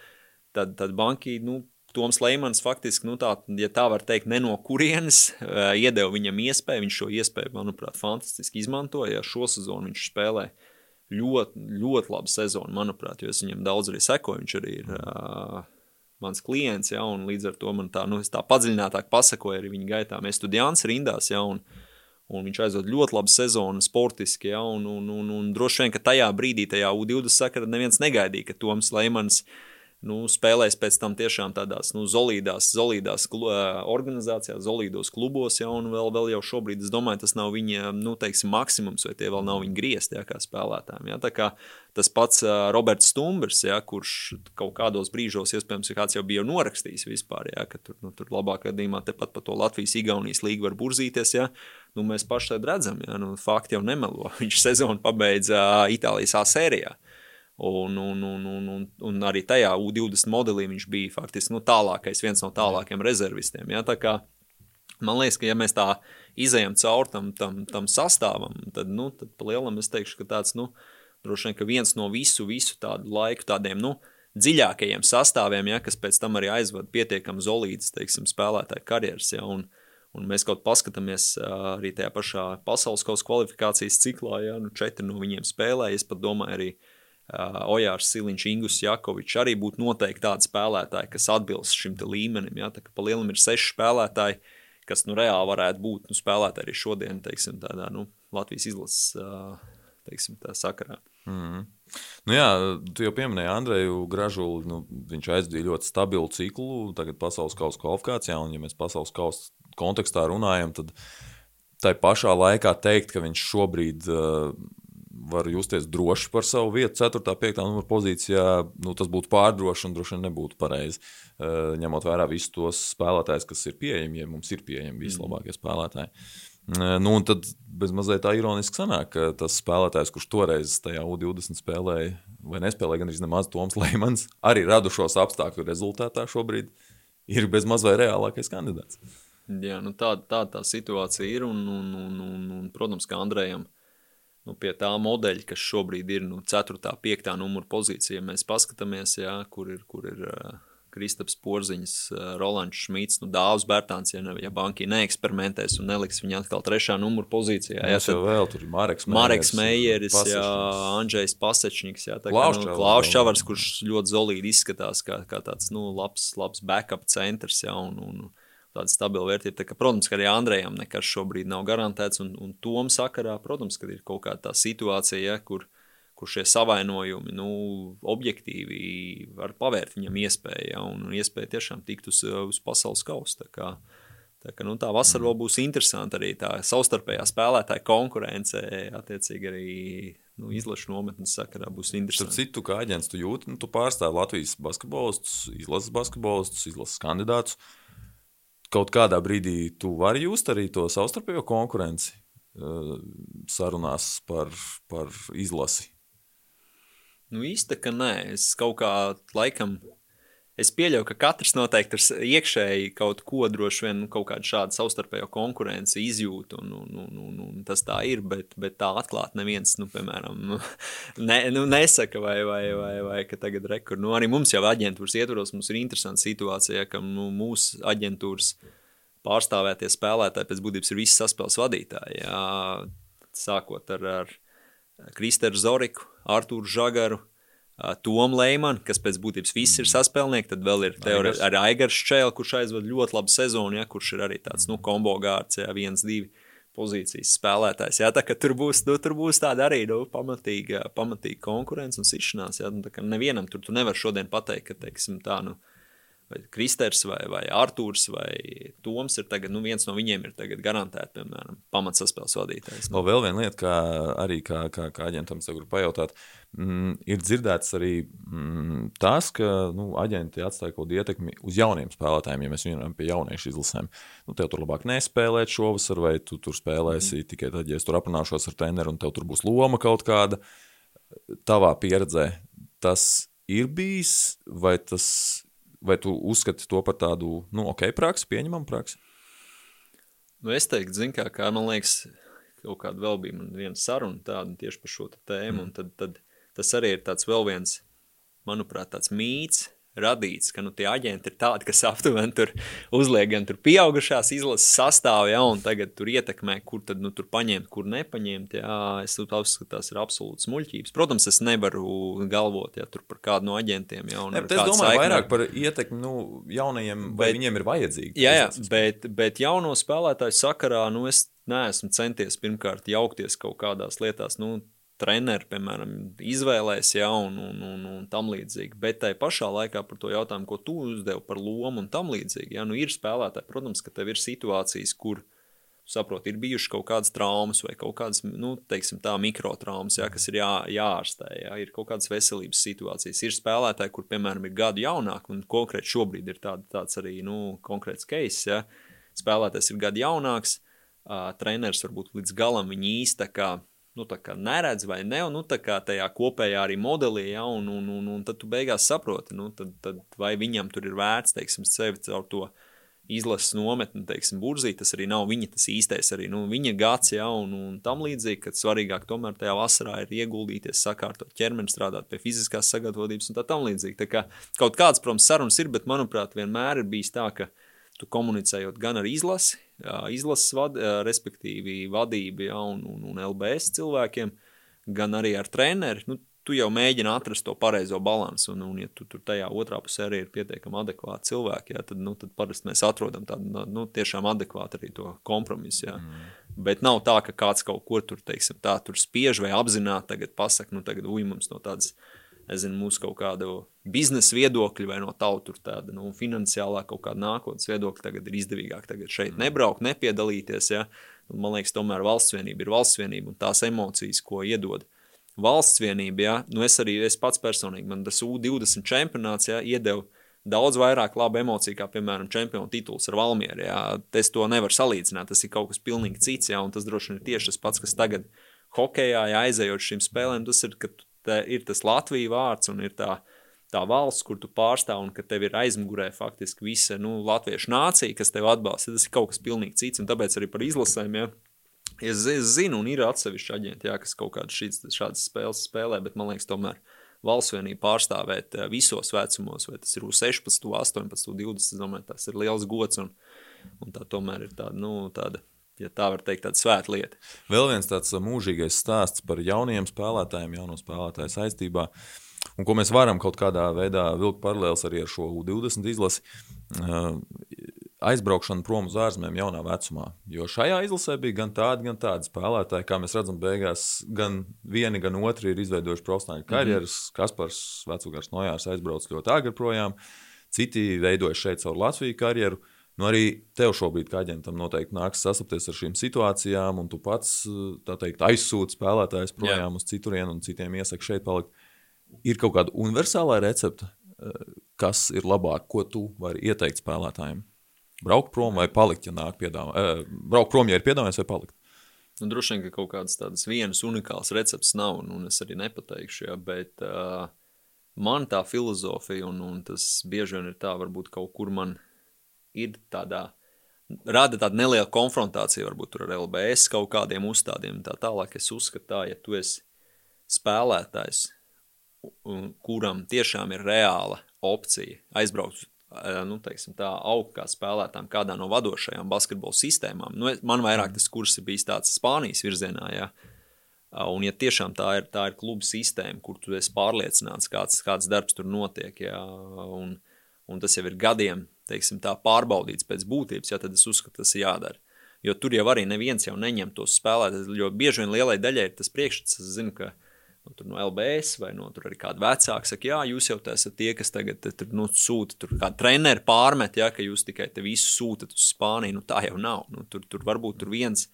tad, tad bankī nu, Toms Leimans faktiski, nu tā, ja tā var teikt, ne no kurienes uh, iedeva viņam iespēju. Viņš šo iespēju, manuprāt, fantastiski izmantoja. Šo sezonu viņš spēlē ļoti, ļoti labu sezonu, manuprāt, jo es viņam daudz arī sekoju. Viņš arī ir uh, mans klients, ja, un līdz ar to man tā, nu, tā padziļinātāk pasakoju arī viņa gaitā. Mēs studējām rindās, ja, un, un viņš aizved ļoti labu sezonu sportiski, ja, un, un, un, un droši vien, ka tajā brīdī, tajā U20 sakarā neviens negaidīja, ka Toms Leimans uh, nu, spēlēs pēc tam tiešām tādās nu, zolīdās, zolīdās klu, organizācijās, zolīdos klubos, ja, vēl, vēl jau šobrīd, es domāju, tas nav viņa, nu, teiksim, maksimums, vai tie vēl nav viņa griezti, ja, kā spēlētājiem. Ja. Tā kā tas pats Roberts Stumbrs, ja, kurš kaut kādos brīžos, iespējams, kāds jau bija norakstījis vispār, ja, ka tur, nu, tur labāk gadījumā tepat pa to Latvijas-Igaunijas līgu var burzīties, ja, nu, mēs paši redzam, ja, nu, fakti jau nemelo. Viņš sezonu pabeidza Itālijas A sērijā. Un, un, un, un, un, un arī tajā U20 modelī viņš bija faktiski nu, tālākais, viens no tālākajiem rezervistiem. Ja? Tā kā, man liekas, ka ja mēs tā izējām cauri tam, tam, tam sastāvam, tad, nu, tad pa lielam es teikšu, ka tāds, nu, droši vien, viens no visu, visu tādu laiku tādiem, nu, dziļākajiem sastāviem, ja, kas pēc tam arī aizvada pietiekami teiksim, spēlētāju karjeras, ja, un, un mēs kaut paskatāmies arī tajā pašā pasaules kausa kvalifikācijas ciklā, ja, nu, četri no viņiem spēlēja, es pat domāju arī, Ojārs Siliņš, Ingus Jakovičs arī būtu noteikti tādi spēlētāji, kas atbilst šim līmenim. Ja? Tā kā pa lielam ir seši spēlētāji, kas nu reāli varētu būt nu, spēlētāji arī šodien, teiksim, tādā nu, Latvijas izlases uh, teiksim, sakarā. Mm. Nu jā, tu jau pieminēji Andreju Gražulu. Nu, viņš aizdīja ļoti stabilu ciklu, tagad pasaules kausa kvalifikācijā. Un, ja mēs pasaules kausa kontekstā runājam, tad tai pašā laikā teikt, ka viņš šobrīd uh, var justies droši par savu vietu, 4. un 5. numura pozīcijā, nu, tas būtu pārdroši un droši vien nebūtu pareizi. Uh, ņemot vērā visus tos spēlētājus, kas ir pieejami, ja mums ir pieejami vislabākie mm. spēlētāji. Uh, nu, un tad mazliet tā ironiski sanāk, ka tas spēlētājs, kurš toreiz tajā U20 spēlēja, vai nespēlēja gan arī nemaz Toms Leimans, arī radušos apstākļu rezultātā šobrīd ir bez maz vai reālākais kandidāts. Jā, nu tāda tā, tā situācija ir. Un, un, un, un, un, protams, ka Andrejam nu, pie tā modeļa, kas šobrīd ir nu, 4. un 5. numura pozīcija, ja mēs paskatāmies, jā, kur ir, kur ir uh, Kristaps Porziņš, uh, Rolands Šmits, nu, Dāvs Bērtāns, ja, ne, ja banki neeksperimentēs un neliks viņu atkal 3. numura pozīcijā. Jā, tad vēl tur ir Mareks Mareks Meijeris jā, Andrzejs Pasečņiks, jā, tā kā nu, Klaus Čavars, kurš ļoti zolīdi izskatās kā, kā tāds, nu, labs, labs backup centrs, jā, un, un tāda stabila vērtība. Tā ka, protams, ka arī Andrejam nekas šobrīd nav garantēts, un, un tom sakarā, protams, ka ir kaut kāda tā situācija, ja, kur, kur šie savainojumi nu, objektīvi var pavērt viņam iespēju, ja, un iespēja tiešām tikt uz, uz pasaules kausa. Tā, kā, ka, nu, tā vasara vēl būs interesanta arī tā savstarpējā spēlētāja konkurence, attiecīgi arī nu, izlašu nometnes sakarā būs interesanti. Starp citu, kā aģents, tu jūti, nu, tu pārstāvi Latvijas basketbolistus, izlases basketbolistus, izlases kandidātus kaut kādā brīdī tu vari just arī to savstarpējo konkurenci eh, sarunās par, par izlasi? Nu, īsti, ka nē. Es kaut kā laikam Es pieļauju, ka katrs noteikti ir iekšēji kaut ko droši vien kaut kādu šādu savstarpējo konkurenci izjūt, un, un, un, un, un tas tā ir, bet, bet tā atklāti neviens, nu, piemēram, ne, nu, nesaka, vai, vai, vai, vai ka tagad rekur. Nu, arī mums jau aģentūras ietvaros, mums ir interesanta situācija, ka nu, mūsu aģentūras pārstāvētie spēlētāji pēc būtības ir visi saspēles vadītāji, jā, sākot ar, ar Kristeru Zoriku, Artūru Žagaru, Tomu Leimanu, kas pēc būtības viss ir saspēlnieki, tad vēl ir teorētiski arī Aigars Čēlis, kurš aizvada ļoti labu sezonu, ja, kurš ir arī tāds nu, kombo gārds, ja viens, divi pozīcijas spēlētājs. Jā, tā kā tur būs, nu, tur būs tāda arī nu, pamatīga, pamatīga konkurence un sišanās. Jā, nu, nevienam tur tu nevar šodien pateikt, ka, teiksim, tā, nu, vai Kristers, vai, vai Arthurs, vai Toms ir tagad, nu viens no viņiem ir tagad garantēti, piemēram, pamatsaspēles vadītājs. Nu. Vēl viena lieta, kā arī kā, kā, kā aģentam es gribu pajautāt, mm, ir dzirdēts arī mm, tas, ka nu, aģenti atstāja kaut kādu ietekmi uz jauniem spēlētājiem, ja mēs runājam pie jauniešu izlasēm. Nu, tev tur labāk nespēlēt šovasar, vai tu tur spēlēsi mm. tikai tad, ja es tur aprunāšos ar treneru un tev tur būs loma kaut kāda. Tavā pieredzē tas ir bijis, vai, tas, vai tu uzskati to par tādu, nu, ok, praksi, pieņemam praksi? Nu, es teiktu, zin kā, kā man liekas, kaut kāda vēl bija viena saruna tāda tieši par šo tēmu, mm. tad, tad tas arī ir tāds vēl viens, manuprāt, tāds mīts, radīts, ka nu, tie aģenti ir tādi, kas aptuveni tur uzliek gan tur pieaugušās izlases sastāvā, ja, un tagad tur ietekmē, kur tad nu, tur paņemt, kur nepaņemt. Jā, es uzskatu, ka tas ir absolūts muļķības. Protams, es nevaru galvot ja, par kādu no aģentiem. Ja, ne, es domāju saiknē. vairāk par ietekmi nu, jaunajiem, vai bet, viņiem ir vajadzīgi. Jā, jā bet, bet jauno spēlētāju sakarā nu, es neesmu centies pirmkārt jaukties kaut kādās lietās. Nu, treneri, piemēram, izvēlēs, ja, un, un, un, un tam līdzīgi. Bet tai pašā laikā par to jautājumu, ko tu uzdevi par lomu un tam līdzīgi, ja, nu ir spēlētāji, protams, ka tev ir situācijas, kur, saprot, ir bijušas kaut kādas traumas vai kaut kādas, nu, teiksim tā, mikrotraumas, ja, kas ir jā, jāārstē, ja, ir kaut kādas veselības situācijas. Ir spēlētāji, kur, piemēram, ir gadu jaunāki, un konkrēti šobrīd ir tād, tāds arī, nu, konkrēts case, ja, spēlētājs ir gadu jaunāks, uh, treneris varbūt līdz galam viņa īsta, nu, neredz vai ne, un nu, tajā kopējā arī modelī, ja, un, un, un, un tad tu beigās saproti, nu, tad, tad vai viņam tur ir vērts, teiksim, sevi caur to izlases nometni, teiksim, burzī, tas arī nav viņa tas īstais, arī nu, viņa gads, ja, un, un tam līdzīgi, ka svarīgāk tomēr tajā vasarā ir ieguldīties, sakārtot ķermeni, strādāt pie fiziskās sagatavotības un tā tam līdzīgi. Tā kā kaut kāds, protams, sarunas ir, bet, manuprāt, vienmēr ir bijis tā, ka tu komunicējot gan ar izlasi, izlases vad, respektīvi vadību ja, un, un, un LBS cilvēkiem, gan arī ar treneri. Nu, tu jau mēģini atrast to pareizo balansu, un, un ja tu tur tajā otrā pusē arī ir pietiekami adekvāti cilvēki, ja, tad, nu, tad parasti mēs atrodam tādu nu, tiešām adekvātu arī to kompromisu. Ja. Mm. Bet nav tā, ka kāds kaut ko tur, teiksim, tā tur spiež vai apzināti tagad pasaka, nu tagad uj mums no tādas nezinu, mūsu kaut kādu biznesa viedokļu vai no tautu tāda nu, finansiālā kaut kāda nākotnes viedokļa, tagad ir izdevīgāk tagad šeit mm. nebraukt, nepiedalīties. Ja? Un, man liekas, tomēr valsts vienība ir valsts vienība un tās emocijas, ko iedod. Valsts vienība, ja, nu es arī es pats personīgi, man tas U20 čempionāts ja, iedeva daudz vairāk labu emociju, kā, piemēram, čempionu tituls ar Valmieru. Ja. Es to nevaru salīdzināt, tas ir kaut kas pilnīgi cits, ja, un tas droši vien ir tieši tas pats, kas tagad hokejā, ja aizejot šīm spēlēm, tas ir, ka tu te ir tas Latvijas vārds un ir tā, tā valsts, kur tu pārstāv un ka tev ir aizmugurē faktiski visa nu, latviešu nācija, kas tev atbalsta. Tas ir kaut kas pilnīgi cits, un tāpēc arī par izlasēm. Ja, Es, es zinu, un ir atsevišķi aģenti, jā, kas kaut kādas šādas spēles spēlē, bet man liekas, tomēr valsts vienība pārstāvēt eh, visos vecumos, vai tas ir 16, 18, 20. Es domāju, tas ir liels gods, un, un tā tomēr ir tāda, nu, tāda ja tā var teikt, tāda svēta lieta. Vēl viens tāds uh, mūžīgais stāsts par jauniem spēlētājiem, jauno spēlētāju saistībā. Un ko mēs varam kaut kādā veidā vilkt paralēlus arī ar šo U20 izlasi, uh, aizbraukšana prom uz ārzemēm jaunā vecumā. Jo šajā izlasē bija gan tādi, gan tādi spēlētāji, kā mēs redzam, beigās gan vieni, gan otri ir izveidojuši profesionāļu mhm. karjeras. Mm -hmm. Kaspars Vecugars Nojārs aizbrauc ļoti agri projām, citi veidoja šeit savu Latviju karjeru. Uh, Nu, arī tev šobrīd, kā aģentam, noteikti nāks sastapties ar šīm situācijām, un tu pats teikt, aizsūti spēlētājus projām Jā. uz citurienu, un citiem iesaka šeit palikt. Ir kaut kāda universālā recepte, eh, kas ir labāk, ko tu vari ieteikt spēlētājiem? Braukt prom vai palikt, ja nāk piedāvājums. Eh, braukt prom, ja ir piedāvājums, vai palikt? Nu, droši vien, ka kaut kādas tādas vienas unikālas receptes nav, un, un es arī nepateikšu, ja, bet uh, man tā filozofija, un, un tas bieži vien ir tā, varbūt kaut kur man ir tādā, rada tāda neliela konfrontācija varbūt ar LBS kaut kādiem uzstādiem un tā tālāk. Es uzskatu tā, ja tu esi spēlētājs, kuram tiešām ir reāla opcija aizbraukt nu, teiksim, tā, augt kā spēlētājam kādā no vadošajām basketbola sistēmām. Nu, man vairāk tas kurs ir bijis tāds Spānijas virzienā, ja. Un, ja tiešām tā ir, tā ir kluba sistēma, kur tu esi pārliecināts, kāds, kāds darbs tur notiek, ja, un, un tas jau ir gadiem teiksim, tā, pārbaudīts pēc būtības, ja, tad es uzskatu, tas ir jādara. Jo tur jau arī neviens jau neņem tos spēlētājus. Jo bieži vien lielai daļai ir tas priekšstats, es zinu, ka nu, no LBS vai no tur arī kāda vecāka saka, jā, jūs jau esat tie, kas tagad tur nu, sūta, tur kā treneri pārmet, ja, ka jūs tikai te visu sūtat uz Spāniju. Nu, tā jau nav. Nu, tur, tur varbūt tur viens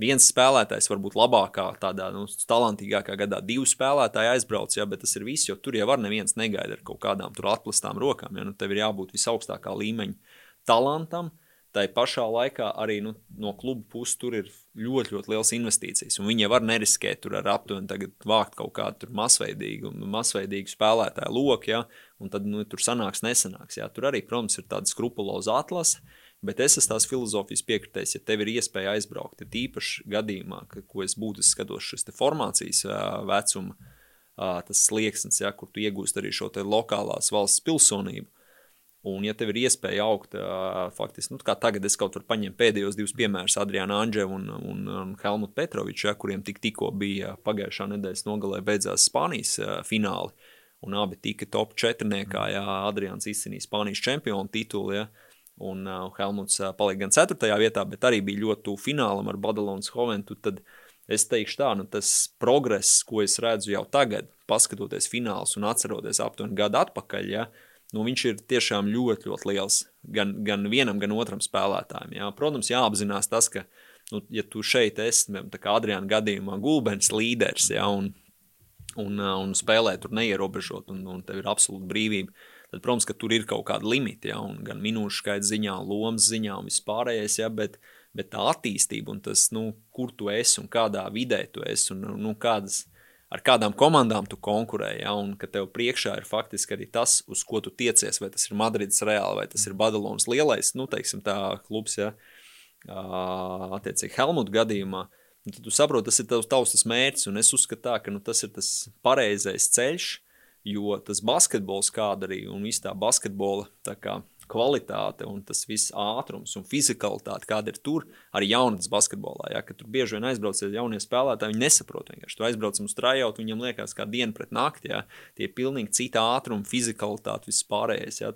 viens spēlētājs, varbūt labākā, tādā nu, talantīgākā gadā, divi spēlētāji aizbrauc, jā, bet tas ir viss, jo tur jau var neviens negaida ar kaut kādām atklātām rokām. Ja, nu, tev ir jābūt visaugstākā līmeņa talantam, Tā pašā laikā arī nu, no kluba puses tur ir ļoti, ļoti liels investīcijas. Viņi jau var neriskēt tur ar aptuveni vākt kaut kādu masveidīgu, masveidīgu spēlētāju loku, ja, un tad nu, tur sanāks, nesanāks. Ja. Tur arī, protams, ir tāda skrupuloza atlase. Bet es esmu tās filozofijas piekritējis, ja tev ir iespēja aizbraukt, tad īpaši gadījumā, ka, ko es būtu skatos šis formācijas vecuma, tas slieksnis, ja, kur tu iegūsti arī šo lokālās valsts pilsonību. Un, ja tev ir iespēja augt, faktiski, nu, kā tagad es kaut kur paņēmu pēdējos divus piemērus, Adrianu Anģevu un, un, un Helmutu Petroviču, ja, kuriem tik, tikko bija pagājušā nedēļas nogalē beidzās Spānijas fināli, un abi tika top četrniekā, ja Adrians izcīnīja Spānijas čempionu titulu, ja, un uh, Helmuts uh, palika gan ceturtajā vietā, bet arī bija ļoti tuvu finālam ar Badalonas Hoventu, tad es teikšu tā, nu tas progress, ko es redzu jau tagad, paskatoties fināls un atceroties aptuveni gadu atpakaļ, ja, uh, nu, viņš ir tiešām ļoti, ļoti liels gan, gan vienam, gan otram spēlētājam. Jā. Protams, jāapzinās tas, ka, nu, ja tu šeit esi, tā kā Adriana gadījumā, gulbens līderis, jā, un, un, un spēlē tur neierobežot, un, un tev ir absolūta brīvība, tad, protams, ka tur ir kaut kāda limita, un gan minūšu skaits ziņā, lomas ziņā un vispārējais, jā, bet, bet tā attīstība un tas, nu, kur tu esi un kādā vidē tu esi un, nu, kādas, ar kādām komandām tu konkurē, ja, un ka tev priekšā ir faktiski arī tas, uz ko tu tiecies, vai tas ir Madrids Reāli, vai tas ir Badalonas lielais, nu, teiksim, tā klubs, ja, attiecīgi Helmuta gadījumā, nu, tad tu saproti, tas ir tavs, tavs tas mērķis, un es uzskatu tā, ka nu, tas ir tas pareizais ceļš, jo tas basketbols kāda arī, un viss tā basketbola, tā kā, kvalitāte un tas viss ātrums un fizikalitāte, kāda ir tur, arī jaunatnes basketbolā. Ja, tur bieži vien aizbrauc jaunie spēlētāji, viņi nesaprot vienkārši. Tu aizbrauc uz trajautu, viņiem liekas, kā diena pret nakti. Ja, tie ir pilnīgi cita ātruma, fizikalitāte, viss pārējais. Ja,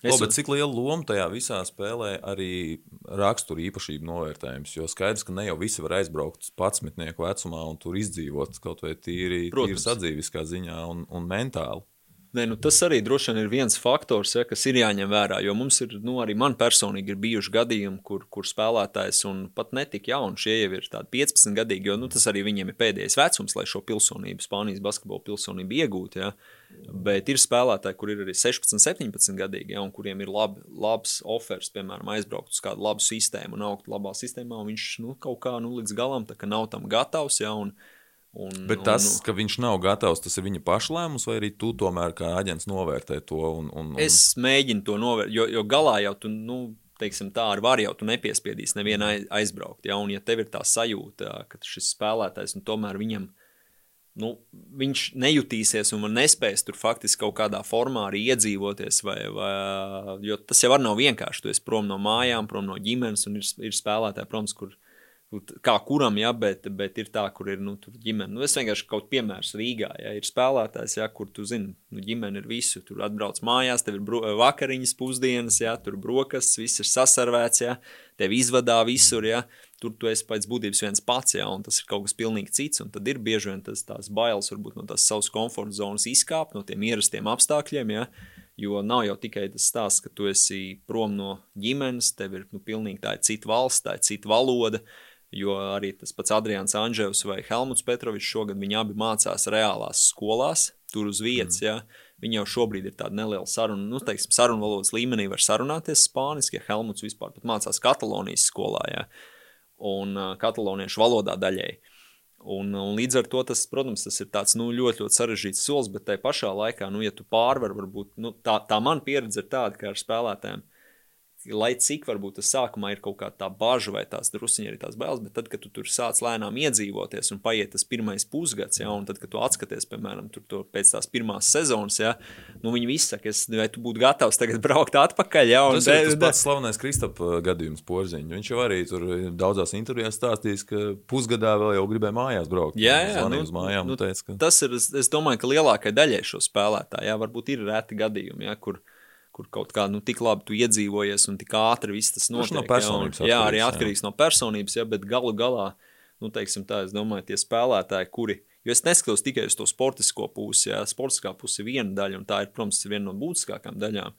Es... O, bet cik liela loma tajā visā spēlē arī rakstura īpašību novērtējums? Jo skaidrs, ka ne jau visi var aizbraukt 11 vecumā un tur izdzīvot kaut vai tīri, tīri sadzīviskā ziņā un, un mentāli. Nē, nu tas arī droši vien ir viens faktors, ja, kas ir jāņem vērā. Jo mums ir, nu, arī man personīgi ir bijuši gadījumi, kur, kur spēlētājs un pat netik jauni, šie jau ir tādi 15 gadīgi, jo nu, tas arī viņiem ir pēdējais vecums, lai šo pilsonību, Spānijas basketbola pilsonību iegūtu. Ja. Bet ir spēlētāji, kur ir arī 16, 17 gadīgi, ja, un kuriem ir labi, labs offers, piemēram, aizbraukt uz kādu labu sistēmu un augt labā sistēmā, un viņš nu, kaut kā nu, līdz galam nav tam gatavs. Ja, un, Un, Bet tas, un, ka viņš nav gatavs, tas ir viņa paša lēmums, vai arī tu tomēr kā aģents novērtē to? Un, un, un... Es mēģinu to novērtēt, jo, jo galā jau tu, nu, teiksim, tā ar varu jau tu nepiespiedīsi nevienu aizbraukt. Ja? Un, ja tev ir tā sajūta, ka šis spēlētājs nu, tomēr viņam, nu, viņš nejutīsies un nespēs tur faktiski kaut kādā formā arī iedzīvoties, vai, vai, jo tas jau nav vienkārši. Tu esi prom no mājām, prom no ģimenes, un ir, ir spēlētāji, protams, kur kā kuram, ja, bet, bet ir tā, kur ir nu, ģimene. Nu, es vienkārši kaut kādu piemēru Rīgā, ja ir spēlētājs, ja, kur tu zini, nu, ģimene ir visu. Tur atbrauc mājās, tev ir vakariņas, pusdienas, ja, tur brokastis, viss ir sasarvēts, ja, tev izvadā visur. Ja, tur tu esi pēc būtības viens pats, ja, un tas ir kaut kas pilnīgi cits. Tad ir bieži vien tas bailes, varbūt no tās savas komforta zonas izkāpt, no tiem ierastiem apstākļiem. Ja, Jo nav jau tikai tas stāsts, ka tu esi prom no ģimenes, tev ir nu, pilnīgi tā ir cita valsts, tā ir cita valoda. Uh, Jo arī tas pats Adrians Anģevs vai Helmuts Petrovičs šogad viņi abi mācās reālās skolās, tur uz vietas. Mm. Ja. Viņi jau šobrīd ir tāda neliela saruna, nu, teiksim, sarunu valodas līmenī var sarunāties spāniski, ja Helmuts vispār mācās Katalonijas skolā, ja, un kataloniešu valodā daļēji. Un, un līdz ar to tas, protams, tas ir tāds nu, ļoti, ļoti sarežģīts solis, bet tajā pašā laikā, nu, ja tu pārvar, varbūt nu, tā, tā man pieredze ir tāda, ka ar spēlētājiem lai cik varbūt tas sākumā ir kaut kā tā bažas vai tās druskuļi arī tās bailes, bet tad, kad tu tur sāc lēnām iedzīvoties un paiet tas pirmais pusgads, ja, un tad, kad tu atskaties, piemēram, to, pēc tās pirmās sezonas, ja, nu viņi visi saka, es, vai tu būtu gatavs tagad braukt atpakaļ. Ja, tas ir tas pats slavenais Kristapa gadījums porziņš. Viņš jau arī tur daudzās intervijās stāstījis, ka pusgadā vēl jau gribēja mājās braukt. Jā, jā nu, mājām. Nu, teica, ka... Tas ir, es, domāju, ka lielākai daļai šo spēlētāju, jā, varbūt ir reti gadījumi, ja, kur, kur kaut kā nu, tik labi tu iedzīvojies un tik ātri viss tas notiek. No personības jā, jā, arī atkarīgs jā. no personības, jā, bet galu galā, nu, teiksim tā, es domāju, tie spēlētāji, kuri, jo es neskatos tikai uz to sportisko pusi, jā, sportiskā puse ir viena daļa, un tā ir, protams, viena no būtiskākām daļām,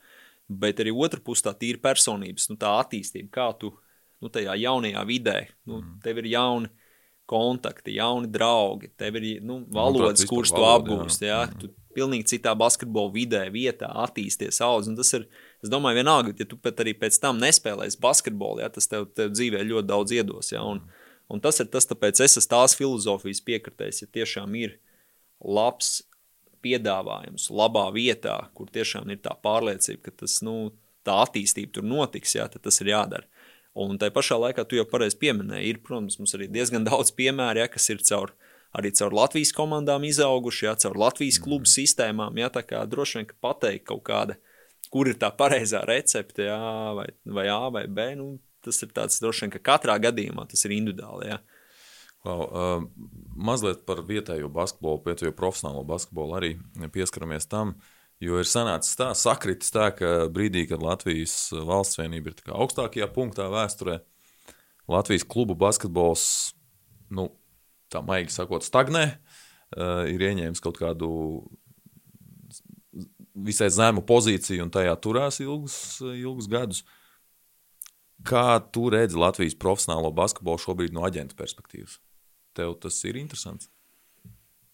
bet arī otra puse tā tīra personības, nu, tā attīstība, kā tu, nu, tajā jaunajā vidē, nu, mm. tev ir jauni kontakti, jauni draugi, tev ir nu, Manuprāt, valodas, vispār kurš tu apgūsti. jā. Jā. Tu pilnīgi citā basketbola vidē, vietā attīsties, audz. Tas ir, es domāju, vienalga, ja tu pat arī pēc tam nespēlēsi basketbolu, jā, tas tev, tev dzīvē ļoti daudz iedos. Jā. Un, un tas ir tas, tāpēc es esmu tās filozofijas piekritējis, ja tiešām ir labs piedāvājums, labā vietā, kur tiešām ir tā pārliecība, ka tas, nu, tā attīstība tur notiks, jā, tad tas ir jādara. Un tā pašā laikā tu jau pareizi pieminēji, ir, protams, mums arī diezgan daudz piemēru, ja, kas ir caur, arī caur Latvijas komandām izauguši, ja, caur Latvijas klubu sistēmām. Ja, tā kā droši vien, ka pateikt kaut kāda, kur ir tā pareizā recepte, ja, vai, vai A vai B, nu, tas ir tāds droši vien, ka katrā gadījumā tas ir individuāli. Ja. Wow, uh, mazliet par vietējo basketbolu, vietējo profesionālo basketbolu arī pieskaramies tam. Jo ir sanācis tā, sakritis tā, ka brīdī, kad Latvijas valsts vienība ir augstākajā punktā vēsturē, Latvijas klubu basketbols, nu, tā maigi sakot, stagnē, uh, ir ieņēmis kaut kādu visai zemu pozīciju un tajā turās ilgus, ilgus gadus. Kā tu redzi Latvijas profesionālo basketbolu šobrīd no aģenta perspektīvas? Tev tas ir interesants.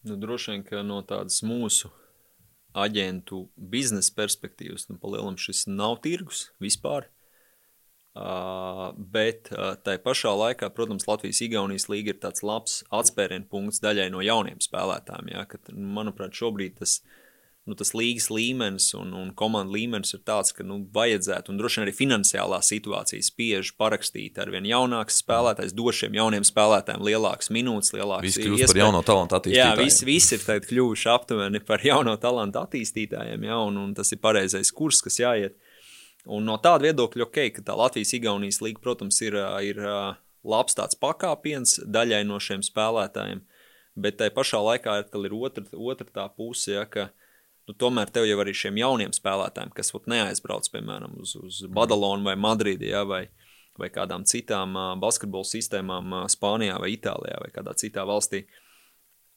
Nu, droši vien, ka no tādas mūsu aģentu biznesa perspektīvas, nu, palielam šis nav tirgus vispār. Uh, bet uh, tai pašā laikā, protams, Latvijas-Igaunijas līga ir tāds labs atspērienu punkts daļai no jauniem spēlētājiem. Ja, kad, manuprāt, šobrīd tas, nu, tas līgas līmenis un, un komandas līmenis ir tāds, ka nu, vajadzētu, un droši vien arī finansiālā situācija spiež parakstīt ar vien jaunāks spēlētājs, dot šiem jauniem spēlētājiem lielākas minūtes, lielākas Visi kļūst par jauno talantu Jā, attīstītājiem. visi, visi ir tagad kļuvuši aptuveni par jauno talantu attīstītājiem, ja, un, un tas ir pareizais kurs, kas jāiet. Un no tāda viedokļa, ok, ka tā Latvijas-Igaunijas līga, protams, ir, ir labs tāds pakāpiens daļai no šiem spēlētājiem, bet tai pašā laikā ir, ir otra, otra tā puse, ja, ka nu, tomēr tev jau arī šiem jauniem spēlētājiem, kas vat, neaizbrauc, piemēram, uz, uz Badalonu vai Madridi, ja, vai, vai kādām citām ā, basketbola sistēmām ā, Spānijā vai Itālijā vai kādā citā valstī,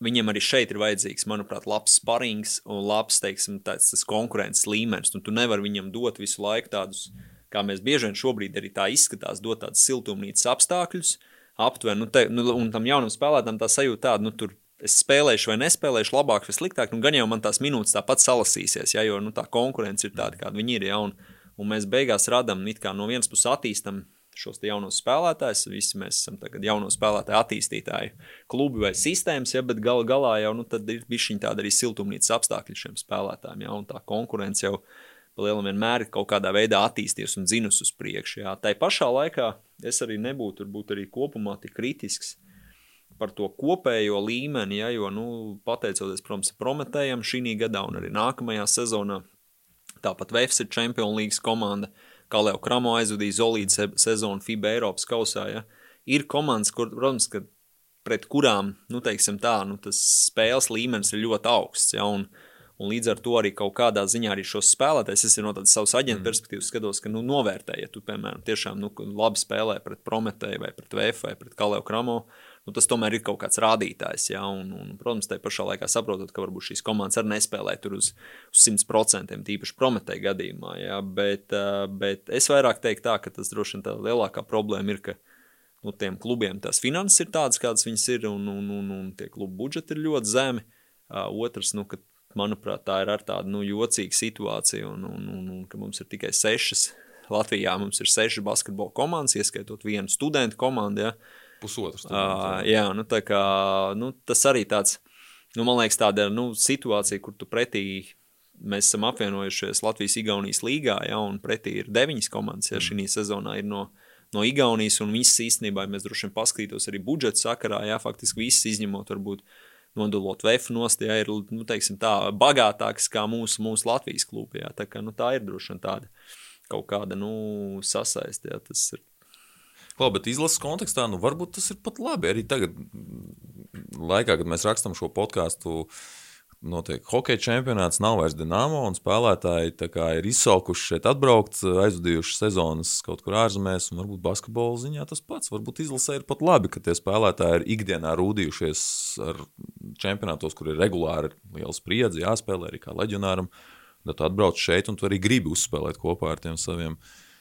viņiem arī šeit ir vajadzīgs, manuprāt, labs sparings un labs, teiksim, tāds, tas konkurences līmenis. Un tu nevari viņam dot visu laiku tādus, kā mēs bieži vien šobrīd arī tā izskatās, dot tādus siltumnīcas apstākļus, aptuveni, nu, te, nu, un tam jaunam spēlētājam tā sajūta tāda, nu, tur es spēlēšu vai nespēlēšu labāk vai sliktāk, nu, gan jau man tās minūtes tāpat salasīsies, ja, jo, nu, tā konkurence ir tāda, kāda viņi ir, ja, un, un mēs beigās kā no vienas puses attīstam šos jaunos spēlētājus. Visi mēs esam tagad jauno spēlētāju attīstītāji klubi vai sistēmas, ja, bet gal galā jau nu, ir bijuši tādi arī siltumnīcas apstākļi šiem spēlētājiem. Ja, un tā konkurence jau lielam vienmēr ir kaut kādā veidā attīstījusies un zinus uz priekšu. Ja. Tā pašā laikā es arī nebūtu varbūt, arī kopumā tik kritisks par to kopējo līmeni, ja, jo, nu, pateicoties, protams, Prometējam šī gadā un arī nākamajā sezonā, tāpat Vēfs ir Champions League komanda, kā Leo Kramo aizvadīja Zolīdu se sezonu FIBA Eiropas kausā, ja, ir komandas, kur, protams, ka pret kurām, nu, teiksim tā, nu, tas spēles līmenis ir ļoti augsts, ja, un, un līdz ar to arī kaut kādā ziņā arī šos spēlētājs, es no tādas savas aģenta mm. perspektīvas skatos, ka, nu, novērtē, ja tu, piemēram, tiešām, nu, labi spēlē pret Prometēju vai pret VF vai pret Kaleo Kramo, nu, tas tomēr ir kaut kāds rādītājs. Ja? Un, un, protams, tajā pašā laikā saprotot, ka varbūt šīs komandas arī nespēlē tur uz, uz 100%, tīpaši prometēju gadījumā. Ja? Bet, bet es vairāk teiktu tā, ka tas droši vien tā lielākā problēma ir, ka nu, tiem klubiem tās finanses ir tādas, kādas viņas ir, un, un, un, un tie klubu budžeti ir ļoti zemi. Otrs, nu, ka, manuprāt, tā ir ar tādu nu, jocīgu situāciju, un, un, un, un ka mums ir tikai sešas. Latvijā mums ir seši basketbola komandas, ieskaitot vienu studentu komandu. Ja? Pusotras. Uh, jā, nu, tā kā, nu, tas arī tāds, nu, man liekas, tāda nu, situācija, kur tu pretī mēs esam apvienojušies Latvijas-Igaunijas līgā, ja, un pretī ir deviņas komandas, ja mm. šī sezonā ir no, no Igaunijas, un visas īstenībā, ja mēs droši vien paskatītos arī budžeta sakarā, ja, faktiski visas izņemot varbūt nodalot VF nost, ja, ir, nu, teiksim tā, bagātākas kā mūsu, mūsu Latvijas klubi, ja, tā kā, nu, tā ir droši vien tāda kaut kāda, nu, sasaist, ja, tas ir Labi, bet izlases kontekstā, nu, varbūt tas ir pat labi. Arī tagad, laikā, kad mēs rakstām šo podkāstu, notiek hokeja čempionāts, nav vairs dīnāmo, un spēlētāji ir izsalkuši šeit, atbraukt, aizvadījuši sezonas kaut kur ārzemēs, un varbūt basketbola ziņā tas pats. Varbūt izlasē ir pat labi, ka tie spēlētāji ir ikdienā rūdījušies ar čempionātos, kur ir regulāri liela spriedzi, jāspēlē arī kā leģionāram. Tad atbrauc šeit, un tu arī gribi uzspēlēt kopā ar tiem saviem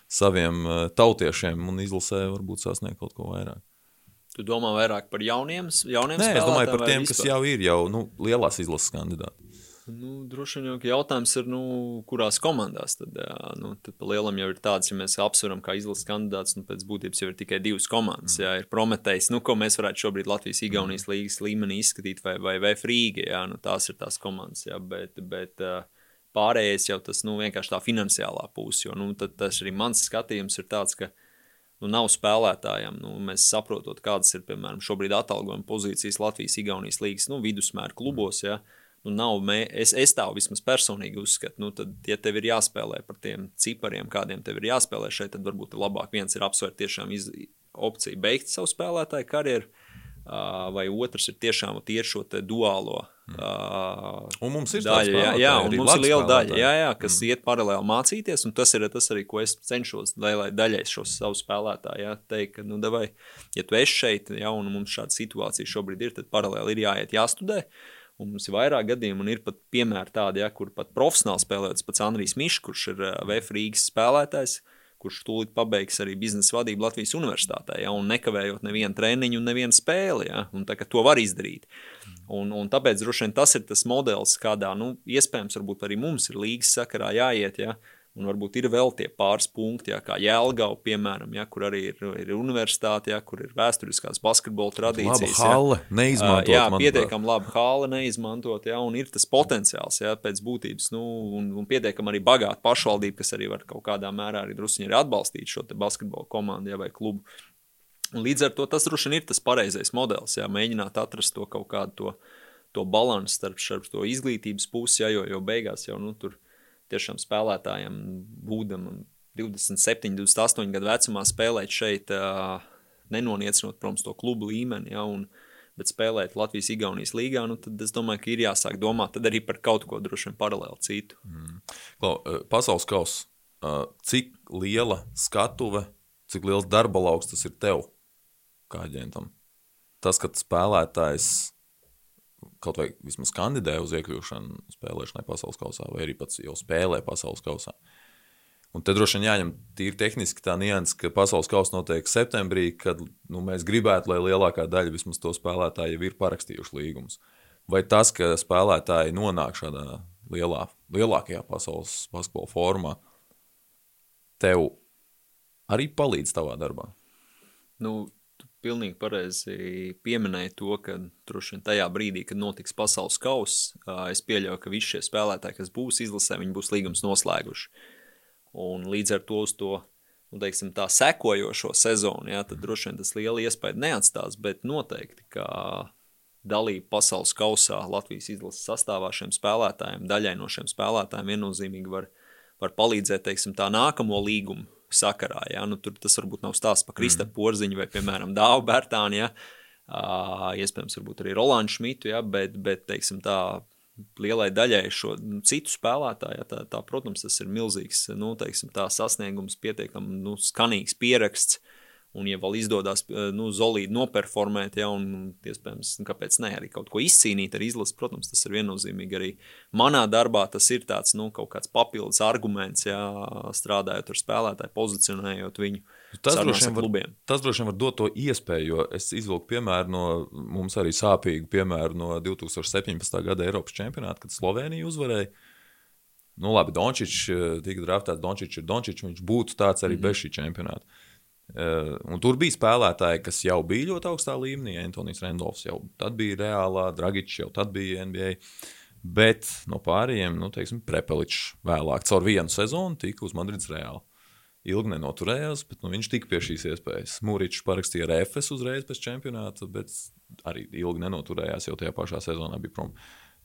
saviem tautiešiem un izlasē varbūt sasniegt kaut ko vairāk. Tu domā vairāk par jauniem, jauniem Nē, es domāju par tiem, kas jau ir jau nu, lielās izlases kandidāti. Nu, droši vien jau jautājums ir, nu, kurās komandās. Tad, jā, nu, tad lielam jau ir tāds, ja mēs apsveram kā izlases kandidāts, nu, pēc būtības jau ir tikai divas komandas. Jā, ir Prometējs, nu, ko mēs varētu šobrīd Latvijas Igaunijas līgas līmenī izskatīt, vai, vai, vai Frīga, jā, nu, tās ir tās komandas, jā, bet, bet ā, pārējais jau tas, nu, vienkārši tā finansiālā puse, jo, nu, tas arī mans skatījums ir tāds, ka, nu, nav spēlētājiem. Nu, mēs saprotam, kādas ir piemēram šobrīd atalgojuma pozīcijas Latvijas, Igaunijas līnijas nu, vidusmēra klubos. Ja? Nu, nav, mē, es, es tā vismaz personīgi uzskatu, nu, tad, ja tev ir jāspēlē par tiem cipariem, kādiem tev ir jāspēlē šeit, tad varbūt labāk viens ir apsvērt tiešām iz, opciju beigt savu spēlētāju karjeru, vai otrs ir tiešām tieši šo duālo. Uh, Un mums ir daļa, jā, jā, un mums ir liela daļa, jā, jā, kas mm. iet paralēli mācīties, un tas ir tas arī, ko es cenšos lielai daļai šos savus spēlētājus ja, teikt, ka, nu, davai, ja tu esi šeit, ja, un mums šāda situācija šobrīd ir, tad paralēli ir jāiet, jāstudē. Un mums ir vairāk gadījumu, un ir pat piemēri tādi, ja, kur pat profesionāli spēlējas pats Andrijs Mišs, kurš ir uh, VF Rīgas spēlētājs, kurš tūlīt pabeigs arī biznesa vadību Latvijas universitātē, ja, un nekavējot nevienu treniņu un nevienu spēli. Ja, un tā, to var izdarīt. Un, un tāpēc droši vien tas ir tas modelis, kādā, nu, iespējams, arī mums ir līgas sakarā jāiet. Ja, Un varbūt ir vēl tie pāris punkti, ja, kā Jēlgava, piemēram, ja, kur arī ir, ir universitāte, ja, kur ir vēsturiskās basketbola Laba tradīcijas. halle, ja. neizmantot. Jā, pietiekami labi hāla neizmantot, jā, un ir tas potenciāls, jā, pēc būtības, nu, un, un pietiekami arī bagāta pašvaldība, kas arī var kaut kādā mērā arī druskuļi arī atbalstīt šo basketbola komandu, jā, vai klubu. Un līdz ar to tas droši vien ir tas pareizais modelis, jā, mēģināt atrast to kaut kādu to, to balansu starp, starp to izglītības pusi, jā, jo, jo beigās jau, nu, tur tiešām spēlētājiem būdam 27, 28 gadu vecumā spēlēt šeit, nenoniecinot, protams, to klubu līmeni, ja, un, bet spēlēt Latvijas Igaunijas līgā, nu, tad es domāju, ka ir jāsāk domāt arī par kaut ko droši vien paralēli citu. Klau, eh, pasaules kausa. Cik liela skatuve, cik liels darba lauks tas ir tev, kā aģentam? Tas, ka spēlētājs kaut vai vismaz kandidē uz iekļūšanu spēlēšanai pasaules kausā, vai arī pats jau spēlē pasaules kausā. Un te droši vien jāņem tīri tehniski tā nianses, ka pasaules kausa notiek septembrī, kad nu, mēs gribētu, lai lielākā daļa vismaz to spēlētāju jau ir parakstījuši līgumus. Vai tas, ka spēlētāji nonāk šādā lielā, lielākajā pasaules basketbola formā, tev arī palīdz tavā darbā? Nu, pilnīgi pareizi pieminēji to, ka droši vien tajā brīdī, kad notiks pasaules kausa, ā, es pieļauju, ka visi šie spēlētāji, kas būs izlasē, viņi būs līgums noslēguši. Un līdz ar to uz to nu, teiksim, tā sekojošo sezonu, jā, tad droši vien tas liela iespēja neatstās, bet noteikti, ka dalība pasaules kausā Latvijas izlases sastāvā šiem spēlētājiem, daļai no šiem spēlētājiem viennozīmīgi var, var palīdzēt, teiksim, tā nākamo līgumu sakarā. Ja? Nu, tur tas varbūt nav stāsts par Kristapu Porziņu vai, piemēram, Dāvu Bērtānu, ja? uh, iespējams, arī Rolandu Šmitu, ja? bet, bet, teiksim, tā lielai daļai šo nu, citu spēlētāju, ja? tā, tā, protams, tas ir milzīgs, nu, teiksim, tā sasniegums, pietiekami nu, skanīgs pieraksts, Un, ja vēl izdodas nu, solīdi noperformēt, ja, un iespējams, nu, kāpēc ne, arī kaut ko izcīnīt ar izlasi, protams, tas ir viennozīmīgi. Arī manā darbā tas ir tāds nu, kaut kāds papildus arguments, ja, strādājot ar spēlētāju, pozicionējot viņu. Tas sarunās droši, vien var, tas droši vien var dot to iespēju, jo es izvilku piemēru no mums arī sāpīgu piemēru no 2017. gada Eiropas čempionāta, kad Slovenija uzvarēja. Nu, labi, Dončičs tika draftēts, Dončičs ir Dončičs, viņš būtu tāds arī mm -hmm. bez šī čempionāta. Uh, un tur bija spēlētāji, kas jau bija ļoti augstā līmenī. Antonius Randolfs jau tad bija reālā, Dragičs jau tad bija NBA. Bet no pārējiem, nu, teiksim, Prepeličs vēlāk, caur vienu sezonu, tika uz Madrides reāli. Ilgi nenoturējās, bet nu, viņš tika pie šīs iespējas. Mūričs parakstīja ar FS uzreiz pēc čempionāta, bet arī ilgi nenoturējās, jau tajā pašā sezonā bija prom.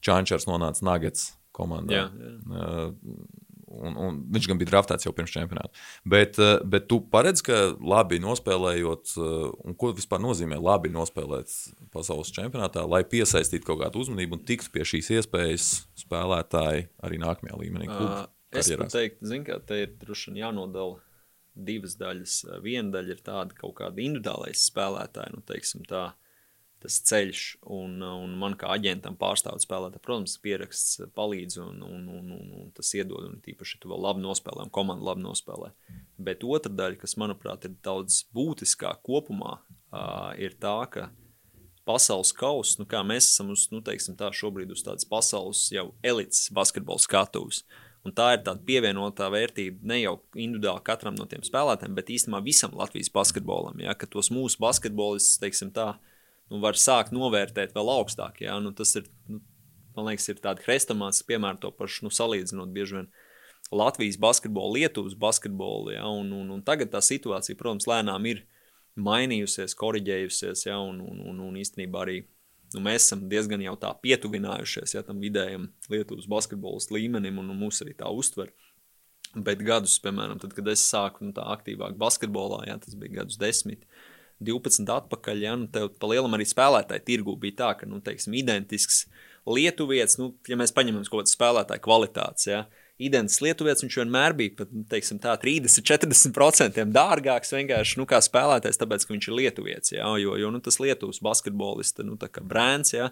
Čāņčers nonāca Nuggets komandā. Jā, jā. Uh, un, un viņš gan bija draftēts jau pirms čempionāta. Bet, uh, bet tu paredz, ka labi nospēlējot, uh, un ko vispār nozīmē labi nospēlēt pasaules čempionātā, lai piesaistītu kaut kādu uzmanību un tiktu pie šīs iespējas spēlētāji arī nākamajā līmenī. Uh, es pat karjerās. teiktu, zin, ka te ir droši vien jānodala divas daļas. Uh, Viena daļa ir tāda kaut kāda individuālais spēlētāja, nu, teiksim tā, tas ceļš, un, un man kā aģentam pārstāvot spēlētāju, protams, pieraksts palīdz, un, un, un, un, un tas iedod, un tīpaši, ja tu vēl labi nospēlē, un komanda labi nospēlē. Bet otra daļa, kas, manuprāt, ir daudz būtiskāk kopumā, uh, ir tā, ka pasaules kausa, nu, kā mēs esam uz, nu, teiksim, tā šobrīd uz tādas pasaules jau elites basketbola skatuves. Un tā ir tāda pievienotā vērtība ne jau individuāli katram no tiem spēlētājiem, bet īstenībā visam Latvijas basketbolam. Ja, ka tos mūsu basketbolistus, teiksim tā, nu, var sākt novērtēt vēl augstāk. Ja, nu, tas ir, nu, man liekas, ir tāda hrestamāts, piemēram, to pašu nu, salīdzinot bieži vien. Latvijas basketbolu, Lietuvas basketbolu. Ja, un, un, un tagad tā situācija, protams, lēnām ir mainījusies, korģējusies. Ja, un, un, un, un īstenībā arī nu, mēs esam diezgan jau tā pietuvinājušies ja, tam vidējam Lietuvas basketbolas līmenim, un, un mūs arī tā uztver. Bet gadus, piemēram, tad, kad es sāku nu, aktīvāk basketbolā, ja, tas bija gadus 10, 12 atpakaļ, ja, nu, tev pa lielam arī spēlētāji tirgu bija tā, ka, nu, teiksim, identisks lietuvietis, nu, ja mēs paņemam kaut kādu spēlētāju kvalitātes, ja, uh, identisks lietuvietis, viņš vienmēr bija pat, nu, teiksim, tā, 30-40% dārgāks vienkārši nu, kā spēlētājs, tāpēc, ka viņš ir lietuvietis. Ja, jo jo nu, tas Lietuvas basketbolista nu, brands, ja,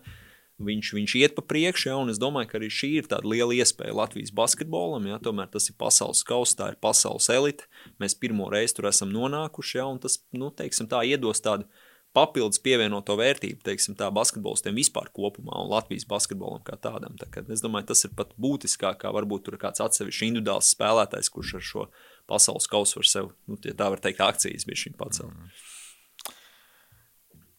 viņš, viņš iet pa priekšu, ja, un es domāju, ka arī šī ir tāda liela iespēja Latvijas basketbolam. Ja, tomēr tas ir pasaules kausa, tā ir pasaules elite. Mēs pirmo reizi tur esam nonākuši, ja, un tas, nu, teiksim, tā iedos tādu papildus pievienoto vērtību, teiksim, tā basketbolistiem vispār kopumā un Latvijas basketbolam kā tādam. Tā kā, es domāju, tas ir pat būtiskāk, kā varbūt tur ir kāds atsevišķs individuāls spēlētājs, kurš ar šo pasaules kausu var sev, nu, ja tā var teikt, akcijas bija šī pacelt. Mm.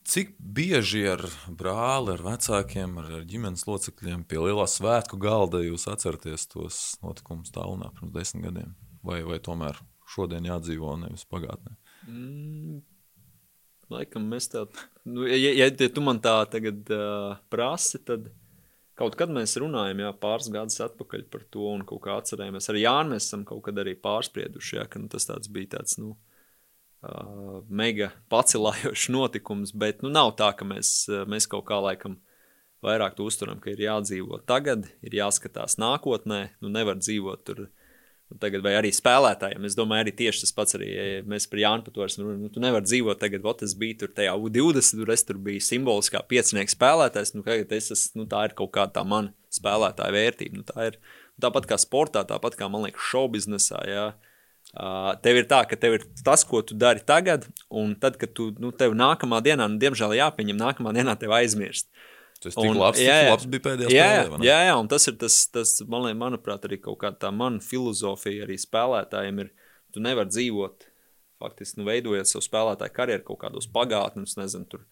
Cik bieži ar brāli, ar vecākiem, ar, ar ģimenes locekļiem pie lielā svētku galda jūs atceraties tos notikumus tālunā pirms desmit gadiem? Vai, vai tomēr šodien jādzīvo nevis pagātnē? Mm, Laikam mēs tā, nu, ja, ja, ja tu man tā tagad uh, prasi, tad kaut kad mēs runājam, jā, pāris gadus atpakaļ par to un kaut kā atcerējamies. Ar Jānu mēs esam kaut kad arī pārsprieduši, jā, ka nu, tas tāds bija tāds, nu, uh, mega pacelājošs notikums, bet, nu, nav tā, ka mēs, mēs kaut kā laikam vairāk to uzturam, ka ir jādzīvo tagad, ir jāskatās nākotnē, nu, nevar dzīvot tur, uh, Tagad, vai arī spēlētājiem. Es domāju, arī tieši tas pats, arī ja mēs par Jānu Patu esam runājuši. Nu, tu nevari dzīvot tagad, ot, es biju tur tajā U20, tur es tur biju simboliskā piecinieks spēlētājs. Nu, es esmu, nu, tā ir kaut kāda tā mana spēlētāja vērtība. Nu, tā ir tāpat kā sportā, tāpat kā man liekas, šovu biznesā. Jā. Uh, tev ir tā, ka tev ir tas, ko tu dari tagad, un tad, kad tu, nu, tev nākamā dienā, nu, diemžēl jāpieņem, nākamā dienā tev aizmirst. Uh, Tas un, labs, jā, jā, labs bija pēdējā jā, spēlē. Jā, jā, un tas ir tas, tas man, manuprāt, arī kaut kā tā mana filozofija arī spēlētājiem ir, tu nevar dzīvot, faktiski, nu, veidojot savu spēlētāju karjeru kaut kādos pagātnes, nezinu, tur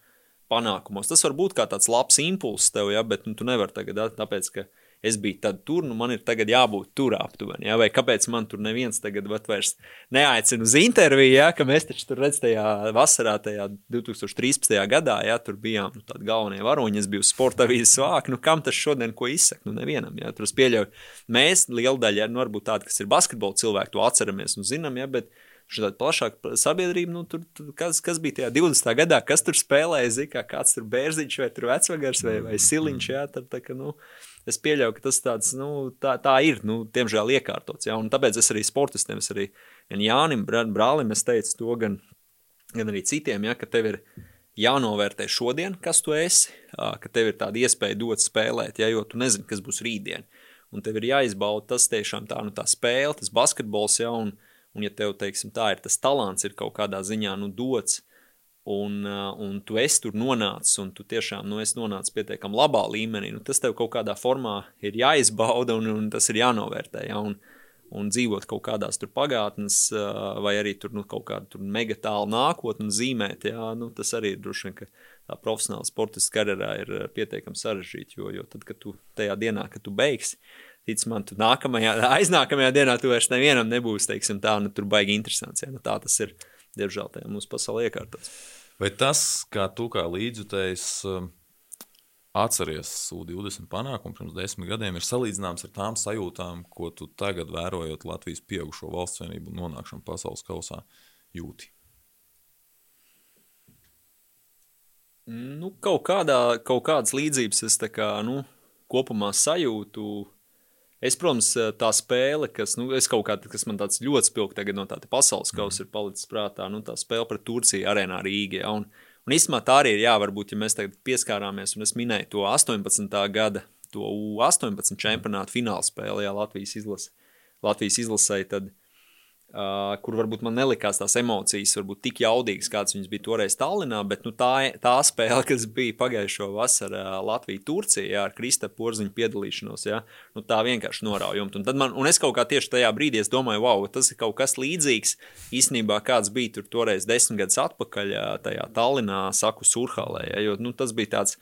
panākumos. Tas var būt kā tāds labs impulss tev, ja, bet nu, tu nevari tagad, tāpēc, ka es biju tad tur, nu man ir tagad jābūt tur aptuveni. Ja? Vai kāpēc man tur neviens tagad vairs neaicina uz interviju, ja? ka mēs taču tur redzam, tajā vasarā, tajā 2013. gadā, ja tur bijām nu, tādi galvenie varoņi, es biju sporta avīzes vāk, nu kam tas šodien ko izsaka? Nu nevienam, ja tur es pieļauju. Mēs liela daļa, nu varbūt tādi, kas ir basketbola cilvēki, to atceramies un zinām, ja, bet tāda plašāka sabiedrība, nu, tur, tur, kas, kas bija tajā 20. gadā, kas tur spēlēja, zina, kāds tur bērziņš vai tur vecvagars vai, vai siliņš, jā, tad, tā, ka, nu, es pieļauju, ka tas tāds, nu, tā, tā ir, nu, diemžēl iekārtots. Ja? Un tāpēc es arī sportistiem, es arī gan Jānim, brālim, es teicu to, gan, gan arī citiem, ja, ka tev ir jānovērtē šodien, kas tu esi, ka tev ir tāda iespēja dot spēlēt, ja, jo tu nezini, kas būs rītdien. Un tev ir jāizbauda tas tiešām tā, nu, tā spēle, tas basketbols, ja, un, un ja tev, teiksim, tā ir tas talants ir kaut kādā ziņā, nu, dots, un, uh, un tu esi tur nonācis, un tu tiešām nu, esi nonācis pietiekami labā līmenī, nu, tas tev kaut kādā formā ir jāizbauda un, un tas ir jānovērtē. Ja? Un, un dzīvot kaut kādās tur pagātnes, uh, vai arī tur nu, kaut kādu mega tālu nākotni zīmēt, jā, nu, tas arī ir droši vien, ka tā profesionāla sportiskā karjerā ir uh, pietiekami sarežģīti. Jo, jo tad, kad tu tajā dienā, kad tu beigsi, tic man, tu nākamajā, aiznākamajā dienā tu vairs nevienam nebūsi, teiksim, tā, nu, tur baigi interesants. Ja? Nu, tā tas ir diemžēl tajā mūsu pasaulē iekārtots. Vai tas, kā tu kā līdzjutējs um, atceries U20 panākumu pirms desmit gadiem, ir salīdzināms ar tām sajūtām, ko tu tagad vērojot Latvijas pieaugušo valsts vienību un nonākšanu pasaules kausā jūti? Nu, kaut, kādā, kaut kādas līdzības es kā, nu, kopumā sajūtu. Es, protams, tā spēle, kas, nu, kaut kā, kas man tāds ļoti spilgti no tāda pasaules kausa ir palicis prātā, nu, tā spēle pret Turciju arēnā Rīgā. Ja, un, un īstenībā tā arī ir, jā, varbūt, ja mēs tagad pieskārāmies, un es minēju to 18. gada, to 18 čempionātu fināla spēlē, jā, Latvijas izlase, Latvijas izlasē, tad Uh, kur varbūt man nelikās tās emocijas, varbūt tik jaudīgas, kādas viņas bija toreiz Tallinā, bet nu, tā, tā spēle, kas bija pagājušo vasaru uh, Latvijā-Turcijā ar Kristapam Porziņu piedalīšanos, ja, nu, tā vienkārši norauja. Un, man, un es kaut kā tieši tajā brīdī domāju, wow, tas ir kaut kas līdzīgs īstenībā, kāds bija tur toreiz desmit gadus atpakaļ tajā Tallinā, Saku Surhalē. Ja, jo nu, tas bija tāds,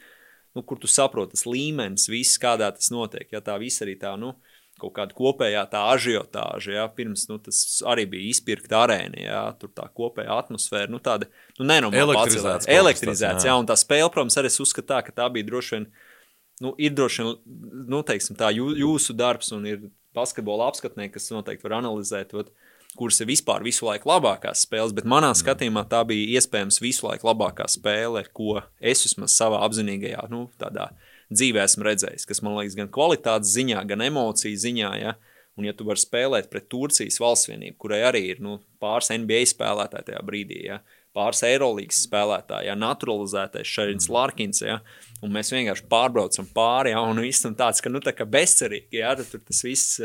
nu, kur tu saproti, tas līmenis, viss, kādā tas notiek. Ja, tā viss arī tā, nu, kaut kāda kopējā tā ažiotāža, ja, pirms nu, tas arī bija izpirkta arēna, ja, tur tā kopējā atmosfēra, nu tāda, nu nenormāli elektrizēts. Elektrizēts, jā. jā, un tā spēle, protams, arī es uzskatu tā, ka tā bija droši vien, nu, ir droši vien, nu, teiksim tā, jū, jūsu darbs un ir basketbola apskatnieki, kas noteikti var analizēt, vat, kuras ir vispār visu laiku labākās spēles, bet manā skatījumā tā bija iespējams visu laiku labākā spēle, ko es vismaz savā apzinīgajā, nu, tādā dzīvē esmu redzējis, kas man liekas gan kvalitātes ziņā, gan emociju ziņā. Ja? Un, ja tu vari spēlēt pret Turcijas valstsvienību, kurai arī ir nu, pāris NBA spēlētāji tajā brīdī, ja? pāris Eirolandes spēlētāji, ja? naturalizētais Šarins mm. Larkins, ja? un mēs vienkārši pārbraucam pāri, ja? un viss tam tāds, ka nu, tā bezcerīgi, ja? tur tas viss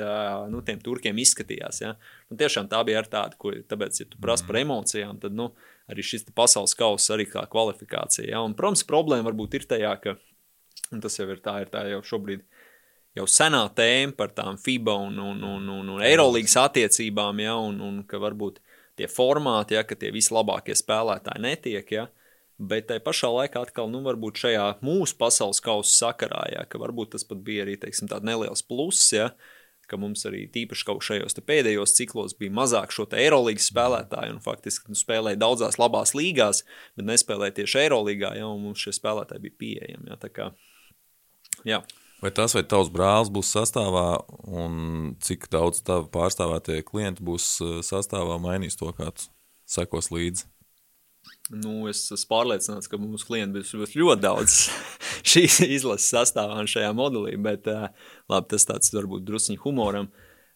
nu, tiem turkiem izskatījās. Ja? Un tiešām tā bija ar tādu, ko, tāpēc, ja tu prasa par mm. emocijām, tad nu, arī šis pasaules kausa arī kā kvalifikācija. Ja? Un, protams, problēma varbūt ir tajā, ka Un tas jau ir tā, ir tā jau šobrīd jau senā tēma par tām FIBA un, un, un, un, un Eirolandes attiecībām, ja, un, un ka varbūt tie formāti, ja, ka tie vislabākie spēlētāji netiek. Ja, bet tai pašā laikā atkal, nu, varbūt šajā mūsu pasaules kausa sakarā, ja, ka varbūt tas pat bija arī teiksim, neliels pluss. Ja, ka mums arī tīpaši kaut šajos pēdējos ciklos bija mazāk šo Eirolandes spēlētāju, un faktiski nu, spēlēja daudzās labās līgās, bet nespēlēja tieši Eirolandā, ja, un mums šie spēlētāji bija pieejami. Ja, jā. Vai tas vai tavs brālis būs sastāvā, un cik daudz tavu pārstāvētie klienti būs eh, sastāvā, mainīs to, kā tu sekos līdzi? Nu, es esmu pārliecināts, ka mūsu klienti būs ļoti daudz šīs izlases sastāvā un šajā modelī, bet uh, labi, tas tāds varbūt drusciņi humoram.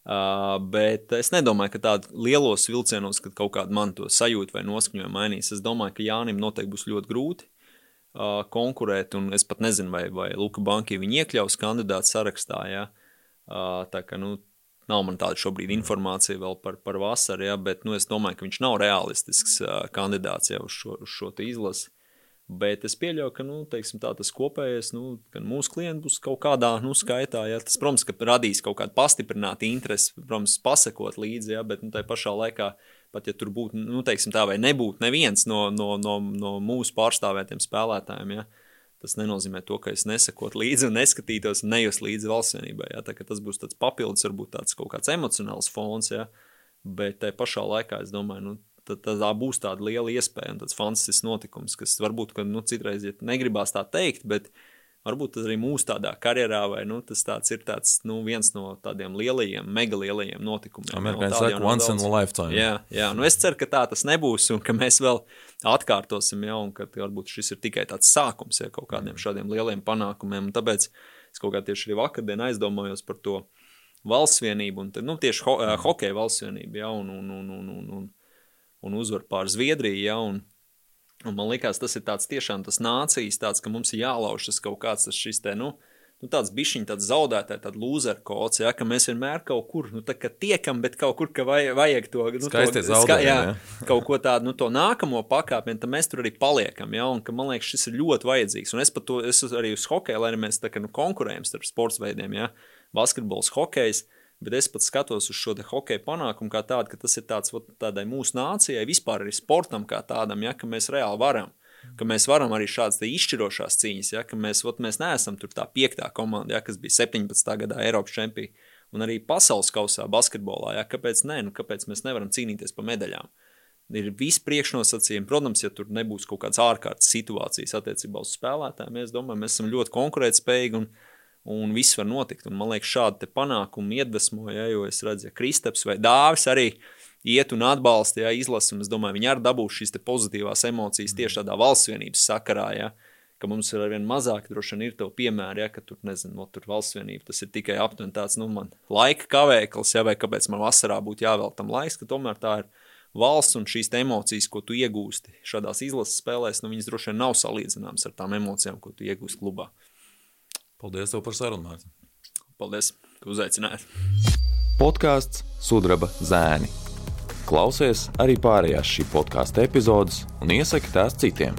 Uh, bet es nedomāju, ka tādos lielos vilcienos, kad kaut kāda man to sajūta vai noskaņojuma mainīs. Es domāju, ka Jānim noteikti būs ļoti grūti uh, konkurēt, un es pat nezinu, vai, vai Luka Banki viņu iekļaus kandidātu sarakstā. Ja? Uh, tā kā, nu, Nav man tāda šobrīd informācija vēl par, par vasaru, ja, bet nu, es domāju, ka viņš nav realistisks uh, kandidāts jau uz šo, uz šo izlasi. Bet es pieļauju, ka nu, teiksim, tā, tas kopējais, nu, ka mūsu klients būs kaut kādā nu, skaitā. Ja, tas, protams, ka radīs kaut kādu pastiprinātu interesi, protams, pasakot līdzi, ja, bet nu, tajā pašā laikā, pat ja tur būtu, nu, teiksim, tā vai nebūtu neviens no, no, no, no mūsu pārstāvētiem spēlētājiem, ja, Tas nenozīmē to, ka es nesakotu līdzi un neskatītos un nejūtu līdzi valsts vienībai. Ja? Tas būs tāds papildus, varbūt tāds kaut kāds emocionāls fons, ja? bet tajā pašā laikā es domāju, nu, tad, tad tā būs tāda liela iespēja un tāds fantastisks notikums, kas varbūt, ka nu, citreiz ja negribās tā teikt, bet varbūt arī mūsu tādā karjerā, vai nu, tas ir tāds, nu, viens no tādiem lielajiem, mega lielajiem notikumiem. Amerikāņi no, saka, once in a lifetime. Jā, jā, nu es ceru, ka tā tas nebūs un ka mēs vēl atkārtosim, ja, un ka varbūt šis ir tikai tāds sākums ja, kaut kādiem šādiem lieliem panākumiem. Un tāpēc es kaut kā tieši arī vakardien aizdomājos par to valsts vienību, un nu, tieši ho, hokeja valsts vienību, ja, un, un, un, un, un, un, un uzvar pār Zviedriju, ja, un, Un man liekas, tas ir tāds tiešām tas nācijas, tāds, ka mums ir jālauž tas kaut kāds tas šis te, nu, nu tāds bišķiņ, tāds zaudētāji, tāds loser kods, ja, ka mēs vienmēr kaut kur, nu, tā kā tiekam, bet kaut kur, ka vajag, vajag to, nu, Skaisti to, zaudē, jā, jā. kaut ko tādu, nu, to nākamo pakāpienu, tad mēs tur arī paliekam, ja, un ka man liekas, šis ir ļoti vajadzīgs, un es pat to, es arī uz hokeju, lai mēs tā kā, nu, konkurējam starp sports veidiem, ja, basketbols, hokejs, Bet es pat skatos uz šo hokeja panākumu kā tādu, ka tas ir tāds ot, tādai mūsu nācijai, vispār arī sportam kā tādam, ja, ka mēs reāli varam. Ka mēs varam arī šādas izšķirošās cīņas, ja, ka mēs, ot, mēs neesam tur tā piektā komanda, ja, kas bija 17. gadā Eiropas čempions, un arī pasaules kausā basketbolā. Ja, kāpēc, ne, nu, kāpēc mēs nevaram cīnīties par medaļām? Ir visi priekšnosacījumi, protams, ja tur nebūs kaut kādas ārkārtas situācijas attiecībā uz spēlētājiem. Es domāju, mēs esam ļoti konkurētspējīgi un un viss var notikt. Un, man liekas, šādi panākumi iedvesmoja, ja, jo es redzu, ka Kristaps vai Dāvis arī iet un atbalsta, ja izlasa, un es domāju, viņi arī dabūs šīs pozitīvās emocijas tieši tādā valsts vienības sakarā, ja, ka mums ir arvien mazāk, droši vien ir tev piemēri, ja, ka tur, nezinu, no tur valsts vienība, tas ir tikai aptuveni tāds, nu, man laika kavēklis, ja, vai kāpēc man vasarā būtu jāvēl tam laiks, ka tomēr tā ir valsts un šīs emocijas, ko tu iegūsti šādās izlases spēlēs, nu, viņas droši vien nav salīdzināmas ar tām emocijām, ko tu iegūsti klubā. Paldies par sarunu, Mārtiņ. Paldies, ka uzaicinājāt. Podkāsts Sudraba zēni. klausies arī pārējās šī podkāstu epizodes un iesaki tās citiem.